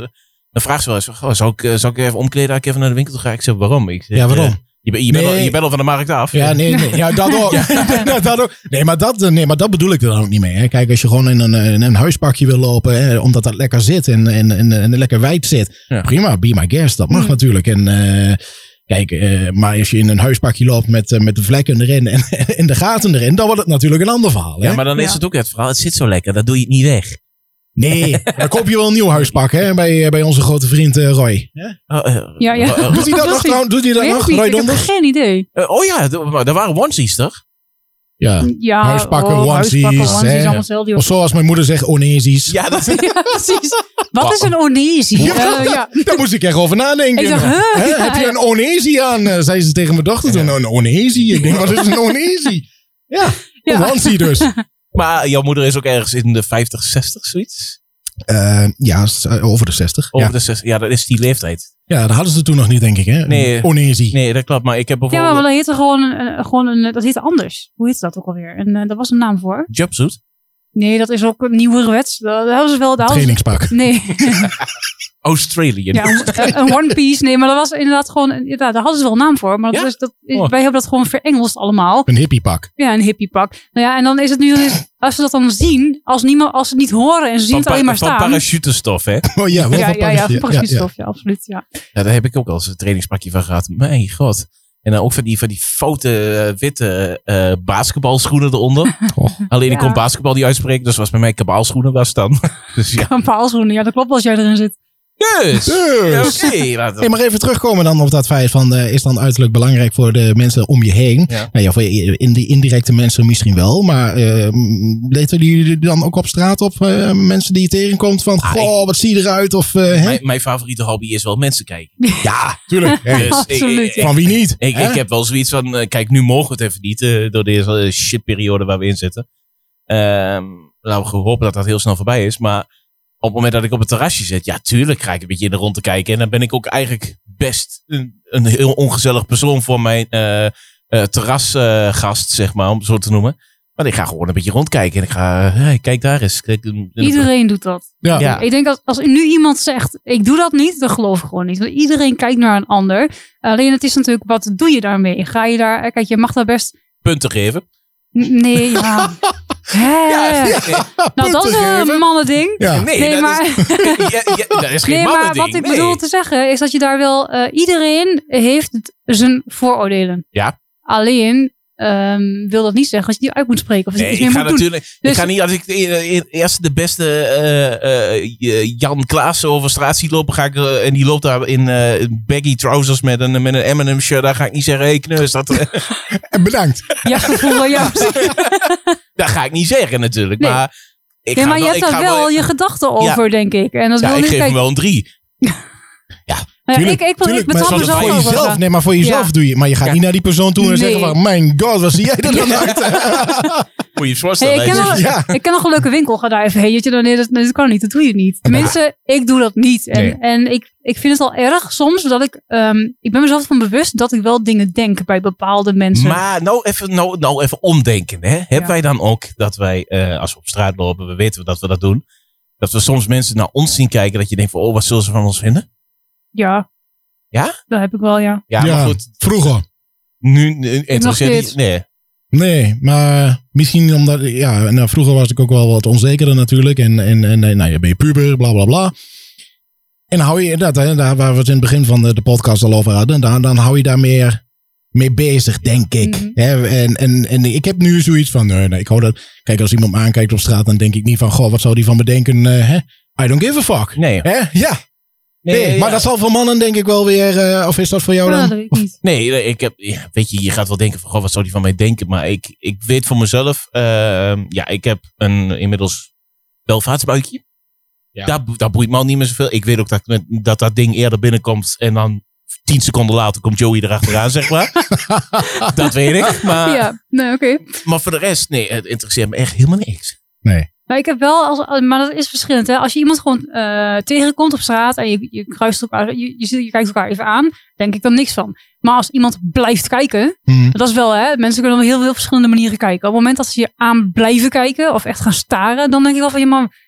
dan vraagt ze wel eens goh, zou ik, eh, zou ik even omkleden als ik even naar de winkel toe ga? Ik zeg, waarom? Ik zeg, Ja, waarom? eh, je, bent- je, bent al, je bent al van de markt af. Ja, nee, nee. Ja, dat [LAUGHS] ook. [LAUGHS] Ja, dat ook. Nee, maar dat, nee, maar dat bedoel ik er dan ook niet mee. Hè. Kijk, als je gewoon in een, in een huispakje wil lopen, hè, omdat dat lekker zit en, en, en, en lekker wijd zit. Ja. Prima, be my guest. Dat mag Mm. natuurlijk. En eh, kijk, eh, maar als je in een huispakje loopt met, eh, met de vlekken erin en, [LAUGHS] en de gaten erin, dan wordt het natuurlijk een ander verhaal. Hè? Ja, maar dan is Ja. het ook het verhaal. Het zit zo lekker, dat doe je het niet weg. Nee, [LAUGHS] dan koop je wel een nieuw huispak hè, bij, eh, bij onze grote vriend Roy. Hè? Oh, Ja, ja. eh, Doet hij dat nog trouwens? Doet hij dat nog. Roy Ik heb geen idee. oh ja, d- maar er waren onesies toch? Ja. Ja, Huispakken, oh, onesies, huispakken, onesies, hè. Of zoals mijn moeder zegt, onesies. Ja, dat [LAUGHS] Ja, precies. Wat is een onesie? Ja, Eh, ja. Daar moest ik echt over nadenken. Ik dacht, huh? Hè, Ja, heb je ja. een onesie aan? Eh, zei ze tegen mijn dochter toen. Een onesie? Ik denk, wat is een onesie? Ja, Ja. een onesie dus. [LAUGHS] Maar jouw moeder is ook ergens in de 50, 60, zoiets? Eh, ja, eh, over de 60. Over Ja. de 60. Ja, dat is die leeftijd. ja, dat hadden ze toen nog niet, denk ik. Hè? Nee. Onesie. Nee, dat klopt. Maar ik heb Ja, bijvoorbeeld... maar dat heette gewoon, gewoon een, dat heette anders. Hoe heet dat ook alweer? En eh, daar was een naam voor. Jumpsuit? Nee, dat is ook een nieuwerwets. Dat hadden ze wel. ze- Trainingspak. Nee, [LAUGHS] Australian. ja, een, een One Piece. Nee, maar dat was inderdaad gewoon, inderdaad, daar hadden ze wel een naam voor. Maar dat Ja? is, dat, Oh. wij hebben dat gewoon verengeld allemaal. Een hippiepak. Ja, een hippiepak. Nou ja, en dan is het nu, als ze dat dan zien, als, niemand, als ze het niet horen en ze zien Van, het alleen maar pa- van staan. parachutestof, hè? [LAUGHS] Oh ja, wel ja, van ja, ja, parachute. van parachute ja, absoluut. Ja. Ja, daar heb ik ook al eens een trainingspakje van gehad. Mijn god. En dan ook van die, van die foute eh, witte eh, basketbalschoenen eronder. [LAUGHS] Oh. Alleen ik kon basketbal niet uitspreken, dus was bij mij kabaalschoenen was dan. [LAUGHS] dus ja. Een paalschoenen, ja, dat klopt als jij erin zit. Dus. Dus. Oké. laten we- Hey, maar even terugkomen dan op dat feit van, eh, is dan uiterlijk belangrijk voor de mensen om je heen? Ja. Nou ja, voor je- in die indirecte mensen misschien wel, maar eh leten jullie dan ook op straat op eh, mensen die je tegenkomt van, Ah, goh, wat zie je eruit? Of, eh, hè? Mijn, mijn favoriete hobby is wel mensen kijken. [LAUGHS] Ja, tuurlijk. [LAUGHS] Dus ik- [LAUGHS] Absoluut, ik, ja. Van wie niet? Ik, hè? ik heb wel zoiets van, eh, kijk, nu mogen we het even niet eh, door deze eh, shitperiode waar we in zitten. Ehm laten we hopen dat dat heel snel voorbij is. Maar op het moment dat ik op het terrasje zit, ja, tuurlijk ga ik een beetje in de rond te kijken. En dan ben ik ook eigenlijk best een, een heel ongezellig persoon voor mijn eh, eh, terrasgast, zeg maar, om het zo te noemen. Maar ik ga gewoon een beetje rondkijken. En ik ga, hey, kijk daar eens. Kijk, Iedereen doet dat. ja. Ja. Ik denk als, als nu iemand zegt, ik doe dat niet, dan geloof ik gewoon niet. Want iedereen kijkt naar een ander. Alleen het is natuurlijk, wat doe je daarmee? Ga je daar, kijk, je mag daar best, punten geven. N- nee, ja. [LAUGHS] Hè? nou, dat is een mannending. Ja. Nee, Nee, dat, maar, is, [LAUGHS] ja, ja, dat is geen nee, maar wat ik nee. bedoel te zeggen is dat je daar wel, eh, iedereen heeft zijn vooroordelen. Ja. Alleen ehm, wil dat niet zeggen dat je die uit moet spreken of Nee, ik ga moet doen. natuurlijk. Dus- ik ga niet als ik e- e- eerst de beste eh, eh, Jan Klaassen over straat zie lopen, ga ik en die loopt daar in eh, baggy trousers met een met een M&M shirt, daar ga ik niet zeggen, hey kneus, dat, eh, [LAUGHS] En bedankt. Ja, gevoel, ja. [LAUGHS] dat ga ik niet zeggen natuurlijk. Nee. Maar ik ja, ga maar je wel, hebt daar wel je gedachten over, denk ik. En dat ja, wil ik niet, geef kijk, hem wel een drie. [LAUGHS] nou ja, Tuurlijk, ik, ik, betaal maar mezelf voor jezelf, nee, maar voor jezelf Ja. doe je. Maar je gaat Ja. niet naar die persoon toe en Nee. zeggen van, mijn god, wat zie jij er dan uit? [LAUGHS] Moet je je voorstellen. Hey, ik, ken dat nog, je- Ja. ik ken nog een leuke winkel. Ga daar even heen. Je, dan, nee, dat, nee, dat kan niet. Dat doe je niet. Tenminste, ik doe dat niet. En, Nee. en ik, ik vind het al erg soms dat ik... ehm, ik ben mezelf van bewust dat ik wel dingen denk bij bepaalde mensen. Maar nou even, nou, nou even omdenken. Hè? Hebben Ja. wij dan ook dat wij, eh, als we op straat lopen, we weten dat we dat doen. Dat we soms mensen naar ons zien kijken. Dat je denkt van, oh, wat zullen ze van ons vinden? Ja. Ja? Dat heb ik wel, ja. Ja, maar goed. vroeger. Nu, nu interesseert steeds. die... Nee. Nee, maar misschien omdat, ja, nou, vroeger was ik ook wel wat onzekerder natuurlijk. En, en, en nou, je ben je puber, bla bla bla. En hou je dat, hè, daar waar we het in het begin van de, de podcast al over hadden, dan, dan hou je daar meer mee bezig, denk ik. Hè, en, en, en ik heb nu zoiets van, nee, nee, ik hou dat. Kijk, als iemand me aankijkt op straat, dan denk ik niet van, goh, wat zou die van me denken? eh, hè? I don't give a fuck. Nee. Hè? Ja, nee, maar dat zal voor mannen denk ik wel weer, eh, of is dat voor jou Ja, dan? dat weet ik niet. Nee, nee, ik heb, ja, weet je, je gaat wel denken van, goh, wat zou die van mij denken? Maar ik, ik weet voor mezelf, ehm, ja, ik heb een inmiddels welvaartsbuikje. Ja. Dat, dat boeit me al niet meer zoveel. Ik weet ook dat, met- dat dat ding eerder binnenkomt en dan tien seconden later komt Joey erachteraan, zeg maar. [LAUGHS] dat weet ik. Maar, ja, nee, oké. maar voor de rest, nee, het interesseert me echt helemaal niks. Nee. Nou, ik heb wel, als, maar dat is verschillend. Hè? Als je iemand gewoon eh, tegenkomt op straat en je, je kruist elkaar, je, je, je kijkt elkaar even aan, denk ik dan niks van. Maar als iemand blijft kijken, Hm. dat is wel, hè, mensen kunnen op heel veel verschillende manieren kijken. Op het moment dat ze je aan blijven kijken of echt gaan staren, dan denk ik wel van, ja, maar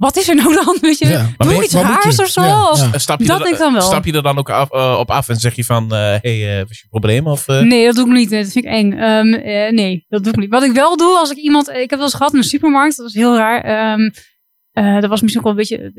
wat is er nou dan? Weet je, Ja, doe iets raars je? of zo. Ja, of- ja. Stap je, Dat er, denk ik dan wel. stap je er dan ook af, eh, op af en zeg je van, hé, hey, eh, was je probleem? Of, eh? Nee, dat doe ik niet. Dat vind ik eng. Ehm, eh, nee, dat doe ik niet. Wat ik wel doe, als ik iemand... Ik heb wel eens gehad in de supermarkt. Dat was heel raar. Ehm, eh, dat was misschien ook wel een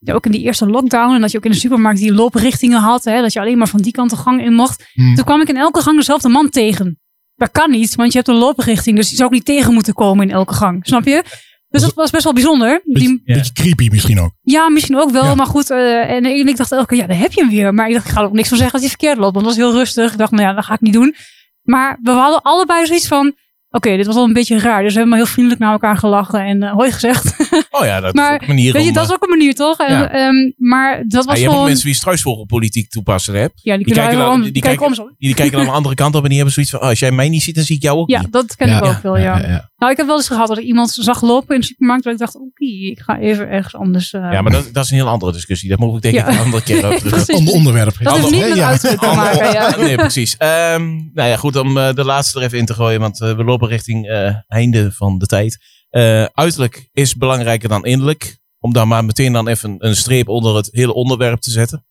beetje... ook in die eerste lockdown. En dat je ook in de supermarkt die looprichtingen had. Hè, dat je alleen maar van die kant de gang in mocht. Hm. Toen kwam ik in elke gang dezelfde man tegen. Dat kan niet, want je hebt een looprichting. Dus die zou ook niet tegen moeten komen in elke gang. Snap je? Dus dat was best wel bijzonder. Die, Ja. Beetje creepy misschien ook. ja, misschien ook wel. Ja. Maar goed, eh, en ik dacht elke keer, ja, daar heb je hem weer. Maar ik dacht, ik ga er ook niks van zeggen als hij verkeerd loopt. Want dat was heel rustig. Ik dacht, nou ja, dat ga ik niet doen. Maar we hadden allebei zoiets van, oké, dit was wel een beetje raar. Dus we hebben maar heel vriendelijk naar elkaar gelachen en eh, hoi gezegd. [LAUGHS] Oh ja, dat Maar, is ook een manier Weet je, dat is eh, ook een manier, toch? En, Ja. ehm, maar dat ah, was je hebt ook gewoon... mensen die struisvogelpolitiek toepassen hebt. ja, die kijken dan- om, die kijken om. Die kijken dan de andere kant op en die hebben zoiets van, oh, als jij mij niet ziet, dan zie ik jou ook Ja, niet. dat ken Ja, ik ook wel, ja. Nou, ik heb wel eens gehad dat ik iemand zag lopen in de supermarkt. Dat ik dacht, oké, ik ga even ergens anders. eh, Ja, maar dat, dat is een heel andere discussie. Dat moet ik denk ik Ja. een andere keer over [LAUGHS] terug. Precies. Ander onderwerp. Dat Ander- niet met ja. uiterlijk te maken, ja. [LAUGHS] Nee, precies. Ehm, nou ja, goed om eh, de laatste er even in te gooien, want eh, we lopen richting eh, einde van de tijd. Eh, uiterlijk is belangrijker dan innerlijk. Om daar maar meteen dan even een, een streep onder het hele onderwerp te zetten.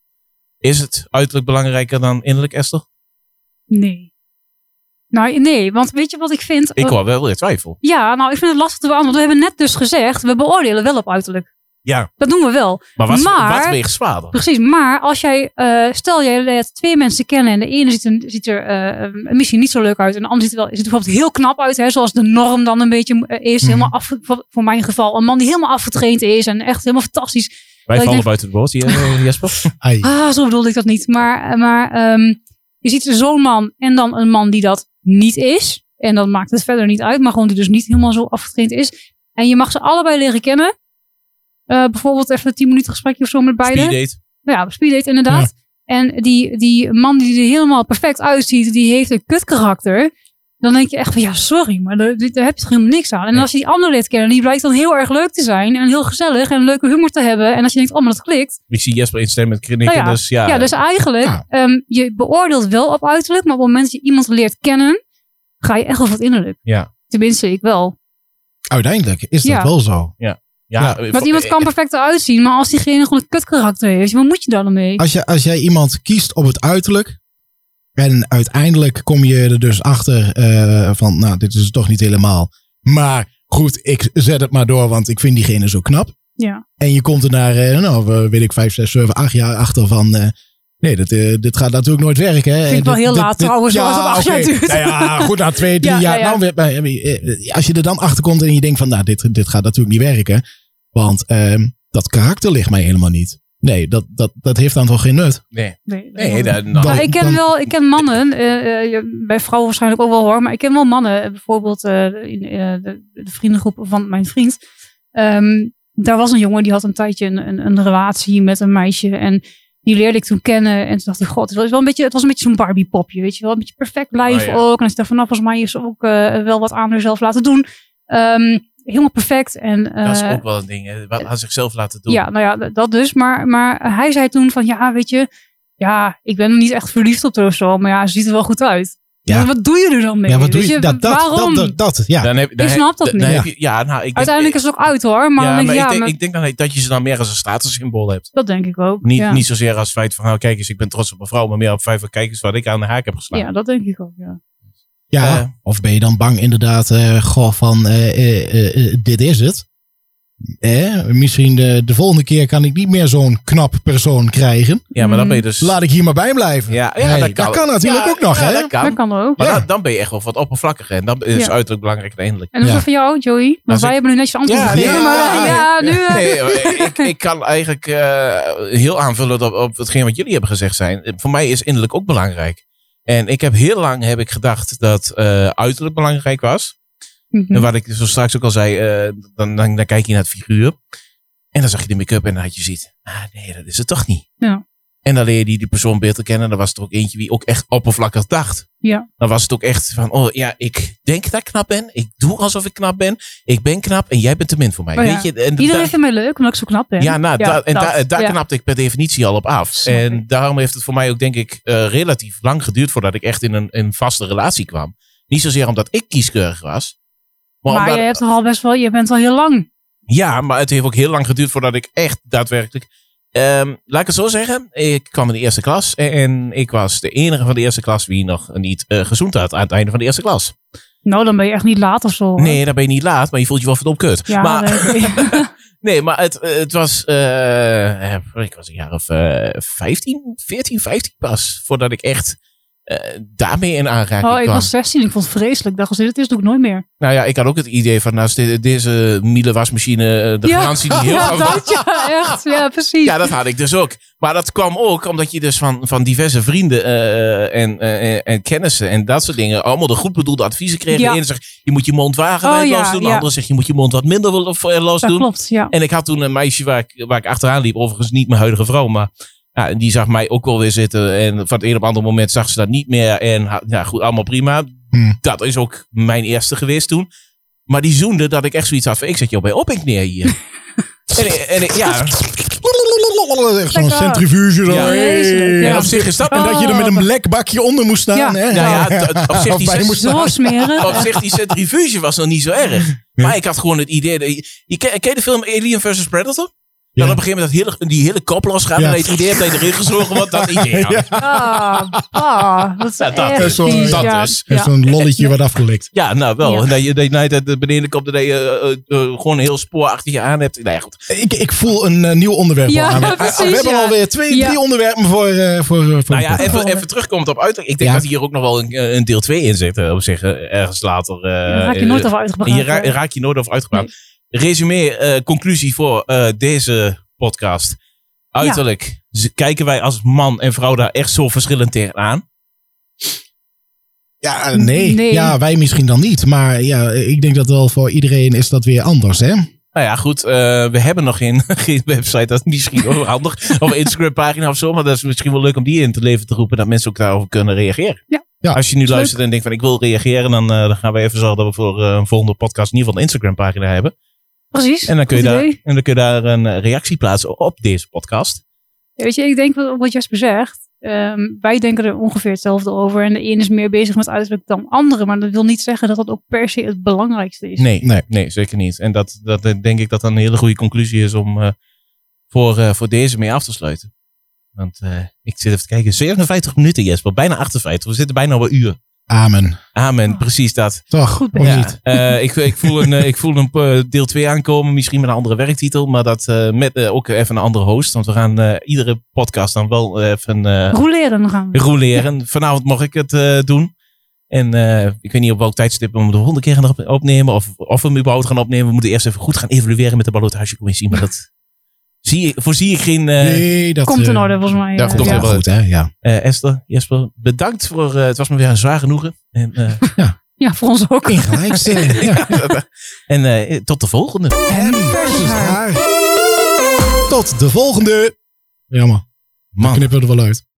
Is het uiterlijk belangrijker dan innerlijk, Esther? Nee. Nou, nee, want weet je wat ik vind? Ik hoor wel weer twijfel. Ja, nou, ik vind het lastig te beantwoorden. We hebben net dus gezegd, we beoordelen wel op uiterlijk. Ja, Dat doen we wel. maar wat, Maar- wat weegt zwaarder? Precies, maar als jij, eh, stel jij leert twee mensen kennen en de ene ziet, een, ziet er eh, misschien niet zo leuk uit en de ander ziet er, wel, ziet er bijvoorbeeld heel knap uit, hè, zoals de norm dan een beetje eh, is. Mhm. Helemaal af, voor, mijn geval, een man die helemaal afgetraind is en echt helemaal fantastisch. Wij vallen denk- buiten het boot hier, Jesper. [LAUGHS] Ai. Ah, zo bedoelde ik dat niet. Maar, maar ehm, je ziet zo'n man en dan een man die dat niet is. En dan maakt het verder niet uit, maar gewoon die dus niet helemaal zo afgetraind is. En je mag ze allebei leren kennen. Eh, bijvoorbeeld even een 10 minuten gesprekje of zo met beide. Speeddate. Nou ja, speeddate inderdaad. En die, die man die er helemaal perfect uitziet, die heeft een kut karakter. Dan denk je echt van, ja, sorry, maar daar, daar heb je toch helemaal niks aan. En Nee. als je die andere leert kennen, die blijkt dan heel erg leuk te zijn. En heel gezellig en een leuke humor te hebben. En als je denkt, oh, maar dat klikt. Ik zie Jesper instemmen met knikken, Nou ja, dus ja. Ja, dus eigenlijk, Ja. ehm, je beoordeelt wel op uiterlijk, maar op het moment dat je iemand leert kennen, ga je echt wel wat innerlijk. Ja. Tenminste, ik wel. Uiteindelijk is dat Ja. wel zo. ja, Ja. eh, Want iemand eh, kan perfect eruit zien, maar als diegene gewoon een kut karakter heeft, wat moet je dan ermee? Als, je, als jij iemand kiest op het uiterlijk. En uiteindelijk kom je er dus achter eh, van, nou, dit is het toch niet helemaal. Maar goed, ik zet het maar door, want ik vind diegene zo knap. Ja. En je komt er naar, eh, nou, weet ik, vijf, zes, zeven, acht jaar achter van... eh, nee, dit, dit gaat natuurlijk nooit werken. Hè. Vind ik wel heel dit- laat dit- trouwens, als het acht jaar duurt. Nou ja, goed, na twee, drie [LAUGHS] Ja, jaar. ja, ja. Nou, als je er dan achter komt en je denkt van, nou, dit, dit gaat natuurlijk niet werken. Want ehm, dat karakter ligt mij helemaal niet. Nee, dat, dat, dat heeft dan toch geen nut. Nee, Nee, nee, dat- dan, Dan- Nou, ik ken dan- wel, ik ken mannen, eh, eh, bij vrouwen waarschijnlijk ook wel hoor, maar ik ken wel mannen, eh, bijvoorbeeld eh, in eh, de, de vriendengroep van mijn vriend. Ehm, daar was een jongen die had een tijdje een, een, een relatie met een meisje en die leerde ik toen kennen en toen dacht ik, god, het was wel een beetje, het was een beetje zo'n Barbie popje, weet je wel, een beetje perfect lijf Oh, ja. ook. En ik dacht van, nou, volgens mij is ook wel wat aan haarzelf laten doen. Ehm, helemaal perfect en dat is eh, ook wel een ding. hè. Wat aan zichzelf laten doen. ja, nou ja, dat dus. Maar, maar hij zei toen van, ja, weet je, ja, ik ben niet echt verliefd op haar of zo, maar ja, ze ziet er wel goed uit. Ja. Maar wat doe je er dan mee? Ja, wat doe je? Dat, dat, waarom? dat, dat, dat, ja. Dan heb, dan Ik snap dat niet. je- ja, nou, ik denk, Uiteindelijk is het ook uit hoor, maar ja, dan denk maar ik, ja, ik denk, maar- ik denk dan dat je ze dan meer als een statussymbool hebt. dat denk ik ook. Niet, ja. niet zozeer als het feit van, nou, kijk eens, ik ben trots op mijn vrouw, maar meer op vijf kijk eens wat ik aan de haak heb geslagen. ja, dat denk ik ook, ja. Ja, Eh. of ben je dan bang inderdaad, eh, goh, van eh, dit is het. Eh, misschien de, de volgende keer kan ik niet meer zo'n knap persoon krijgen. Ja, maar dan ben je dus... Laat ik hier maar bij blijven. Ja, ja, Hey, dat kan. dat kan natuurlijk Ja, ook nog, ja, hè? dat kan. Dat kan ook. Maar Ja. dan, dan ben je echt wel wat oppervlakkiger. En dan is Ja. uiterlijk belangrijk uiteindelijk. En hoe is Ja. dat voor jou, Joey? Want Nou, wij ik- hebben nu netjes antwoord Ja, gegeven. ja, maar nu... Nee, ik, ik kan eigenlijk eh, heel aanvullen op, op hetgeen wat jullie hebben gezegd zijn. Voor mij is innerlijk ook belangrijk. En ik heb heel lang heb ik gedacht dat eh, uiterlijk belangrijk was. mhm. En wat ik zo straks ook al zei, eh, dan, dan, dan kijk je naar het figuur. En dan zag je de make-up en dan had je ziet, ah nee, dat is het toch niet. Ja. En dan leer je die, die persoon beter kennen. Dan was er ook eentje wie ook echt oppervlakkig dacht. Ja. Dan was het ook echt van, oh ja, ik denk dat ik knap ben. Ik doe alsof ik knap ben. Ik ben knap en jij bent te min voor mij. Oh ja. Weet je? En Iedereen vindt mij leuk, omdat ik zo knap ben. ja, nou, Ja, da- en dat, da- daar ja. knapte ik per definitie al op af. En daarom heeft het voor mij ook, denk ik, eh, relatief lang geduurd voordat ik echt in een, een vaste relatie kwam. Niet zozeer omdat ik kieskeurig was. Maar, Maar omdat- je hebt al best wel... Je bent al heel lang. ja, maar het heeft ook heel lang geduurd voordat ik echt daadwerkelijk. Ehm, laat ik het zo zeggen. Ik kwam in de eerste klas. En ik was de enige van de eerste klas wie nog niet gezoend had aan het einde van de eerste klas. Nou, dan ben je echt niet laat of zo. hoor. Nee, dan ben je niet laat, maar je voelt je wel verdomd kut. Ja, maar, [LAUGHS] nee, maar het, het was. eh, eh, ik was een jaar of eh 15, 14, 15 pas. Voordat ik echt eh, daarmee in aanraking Oh, ik kwam. was 16. Ik vond het vreselijk. Ik dacht, als dit het is, doe ik nooit meer. Nou ja, ik had ook het idee van. Nou, deze Miele wasmachine. eh, de garantie die [LAUGHS] heel ja, dat, ja, echt. Ja, precies. Ja, dat had ik dus ook. Maar dat kwam ook omdat je dus van, van diverse vrienden eh, en, en kennissen en dat soort dingen allemaal de goed bedoelde adviezen kreeg. Ja. De ene zegt, je moet je mond wagenwijd Oh, ja, los doen. De ja. andere zegt, je moet je mond wat minder los dat doen. klopt. Ja. En ik had toen een meisje waar ik, waar ik achteraan liep. Overigens niet mijn huidige vrouw, maar ja, die zag mij ook wel weer zitten. En van het een op het andere moment zag ze dat niet meer. En ja, goed, allemaal prima. Hmm. Dat is ook mijn eerste geweest toen. Maar die zoende dat ik echt zoiets had van, ik zet jou bij op ik neer hier. [LAUGHS] en, en ja, Echt zo'n centrifuge. Zo. Ja. Ja. en op zich is dat En dat je er met een lek bakje onder moest staan. Ja. Hè? Nou ja, t- op zich Of die. Op zich, die centrifuge was nog niet zo erg. Maar ik had gewoon het idee... Dat je, je, ken, ken je de film Alien vs. Predator? Ja. op een gegeven moment dat hele, die hele kop losgaat. Ja. En het idee hebt dat je erin gezogen wordt. Dat [LAUGHS] idee had. Ah, ah, dat is Ja, dat is zo- vies, dat ja. En Ja. zo'n lolletje wat afgelikt. Ja, nou wel. En dat je, dat je nou dat beneden komt en dat je eh, eh, gewoon een heel spoor achter je aan hebt. Nee, goed. Ik, ik voel een eh, nieuw onderwerp Ja, aan. [LAUGHS] Precies, we hebben alweer twee, Ja. drie onderwerpen voor, eh, voor, eh, voor Nou ja, de even, even terugkomt op uiterlijk. Ik denk Ja. dat hier ook nog wel een, eh, een deel 2 in zit. eh, Op zich, eh, ergens later. eh, Daar raak je nooit eh, over uitgepraat. raak je nooit over uitgepraat. Eh, conclusie voor eh, deze podcast. Uiterlijk kijken wij als man en vrouw daar echt zo verschillend tegenaan. Ja, eh, nee. Nee. Ja, wij misschien dan niet. Maar ja, ik denk dat wel voor iedereen is dat weer anders, hè? Nou ja, goed. eh, we hebben nog geen, [LAUGHS] geen website. Dat is misschien wel [LAUGHS] handig. Of een Instagram pagina of zo. Maar dat is misschien wel leuk om die in te leven te roepen. Dat mensen ook daarover kunnen reageren. Ja. Ja, Als je nu leuk. luistert en denkt van ik wil reageren. Dan, eh, dan gaan we even zorgen dat we voor eh, een volgende podcast in ieder geval een Instagram pagina hebben. Precies. En dan kun je, daar, idee. en dan kun je daar een eh, reactie plaatsen op deze podcast. Weet je, ik denk wat, wat Jasper zegt. ehm, wij denken er ongeveer hetzelfde over. En de een is meer bezig met uiterlijk dan de andere. Maar dat wil niet zeggen dat dat ook per se het belangrijkste is. Nee, Nee. nee. zeker niet. En dat, dat eh, denk ik dat dat een hele goede conclusie is om eh, voor, voor deze mee af te sluiten. Want ik zit even te kijken. 57 minuten, Jesper. Bijna 58. We zitten bijna op een uur. Amen. Amen, precies dat. Toch? Goed niet? Eh, ik, ik voel een, eh, ik voel een eh, deel 2 aankomen. Misschien met een andere werktitel. Maar dat eh, met ook even een andere host. Want we gaan eh, iedere podcast dan wel even eh Rouleren dan gaan we. roleren. Vanavond mocht ik het eh, doen. En eh, ik weet niet op welk tijdstip we hem de volgende keer gaan op- opnemen. Of, of we hem überhaupt gaan opnemen. We moeten eerst even goed gaan evalueren met de ballotagencommissie. Maar dat zie ik, voorzie ik geen... eh nee, dat Komt in eh, orde volgens mij. Dat eh, komt ja. helemaal goed, hè? Ja. eh, Esther, Jesper, bedankt voor... eh, het was me weer een zwaar genoegen. En, eh, [LAUGHS] Ja, voor ons ook. Ingelijks. eh, [LAUGHS] ja. [LAUGHS] en eh, tot de volgende. En versus haar. Tot de volgende. Jammer. Man. Knippen we er wel uit.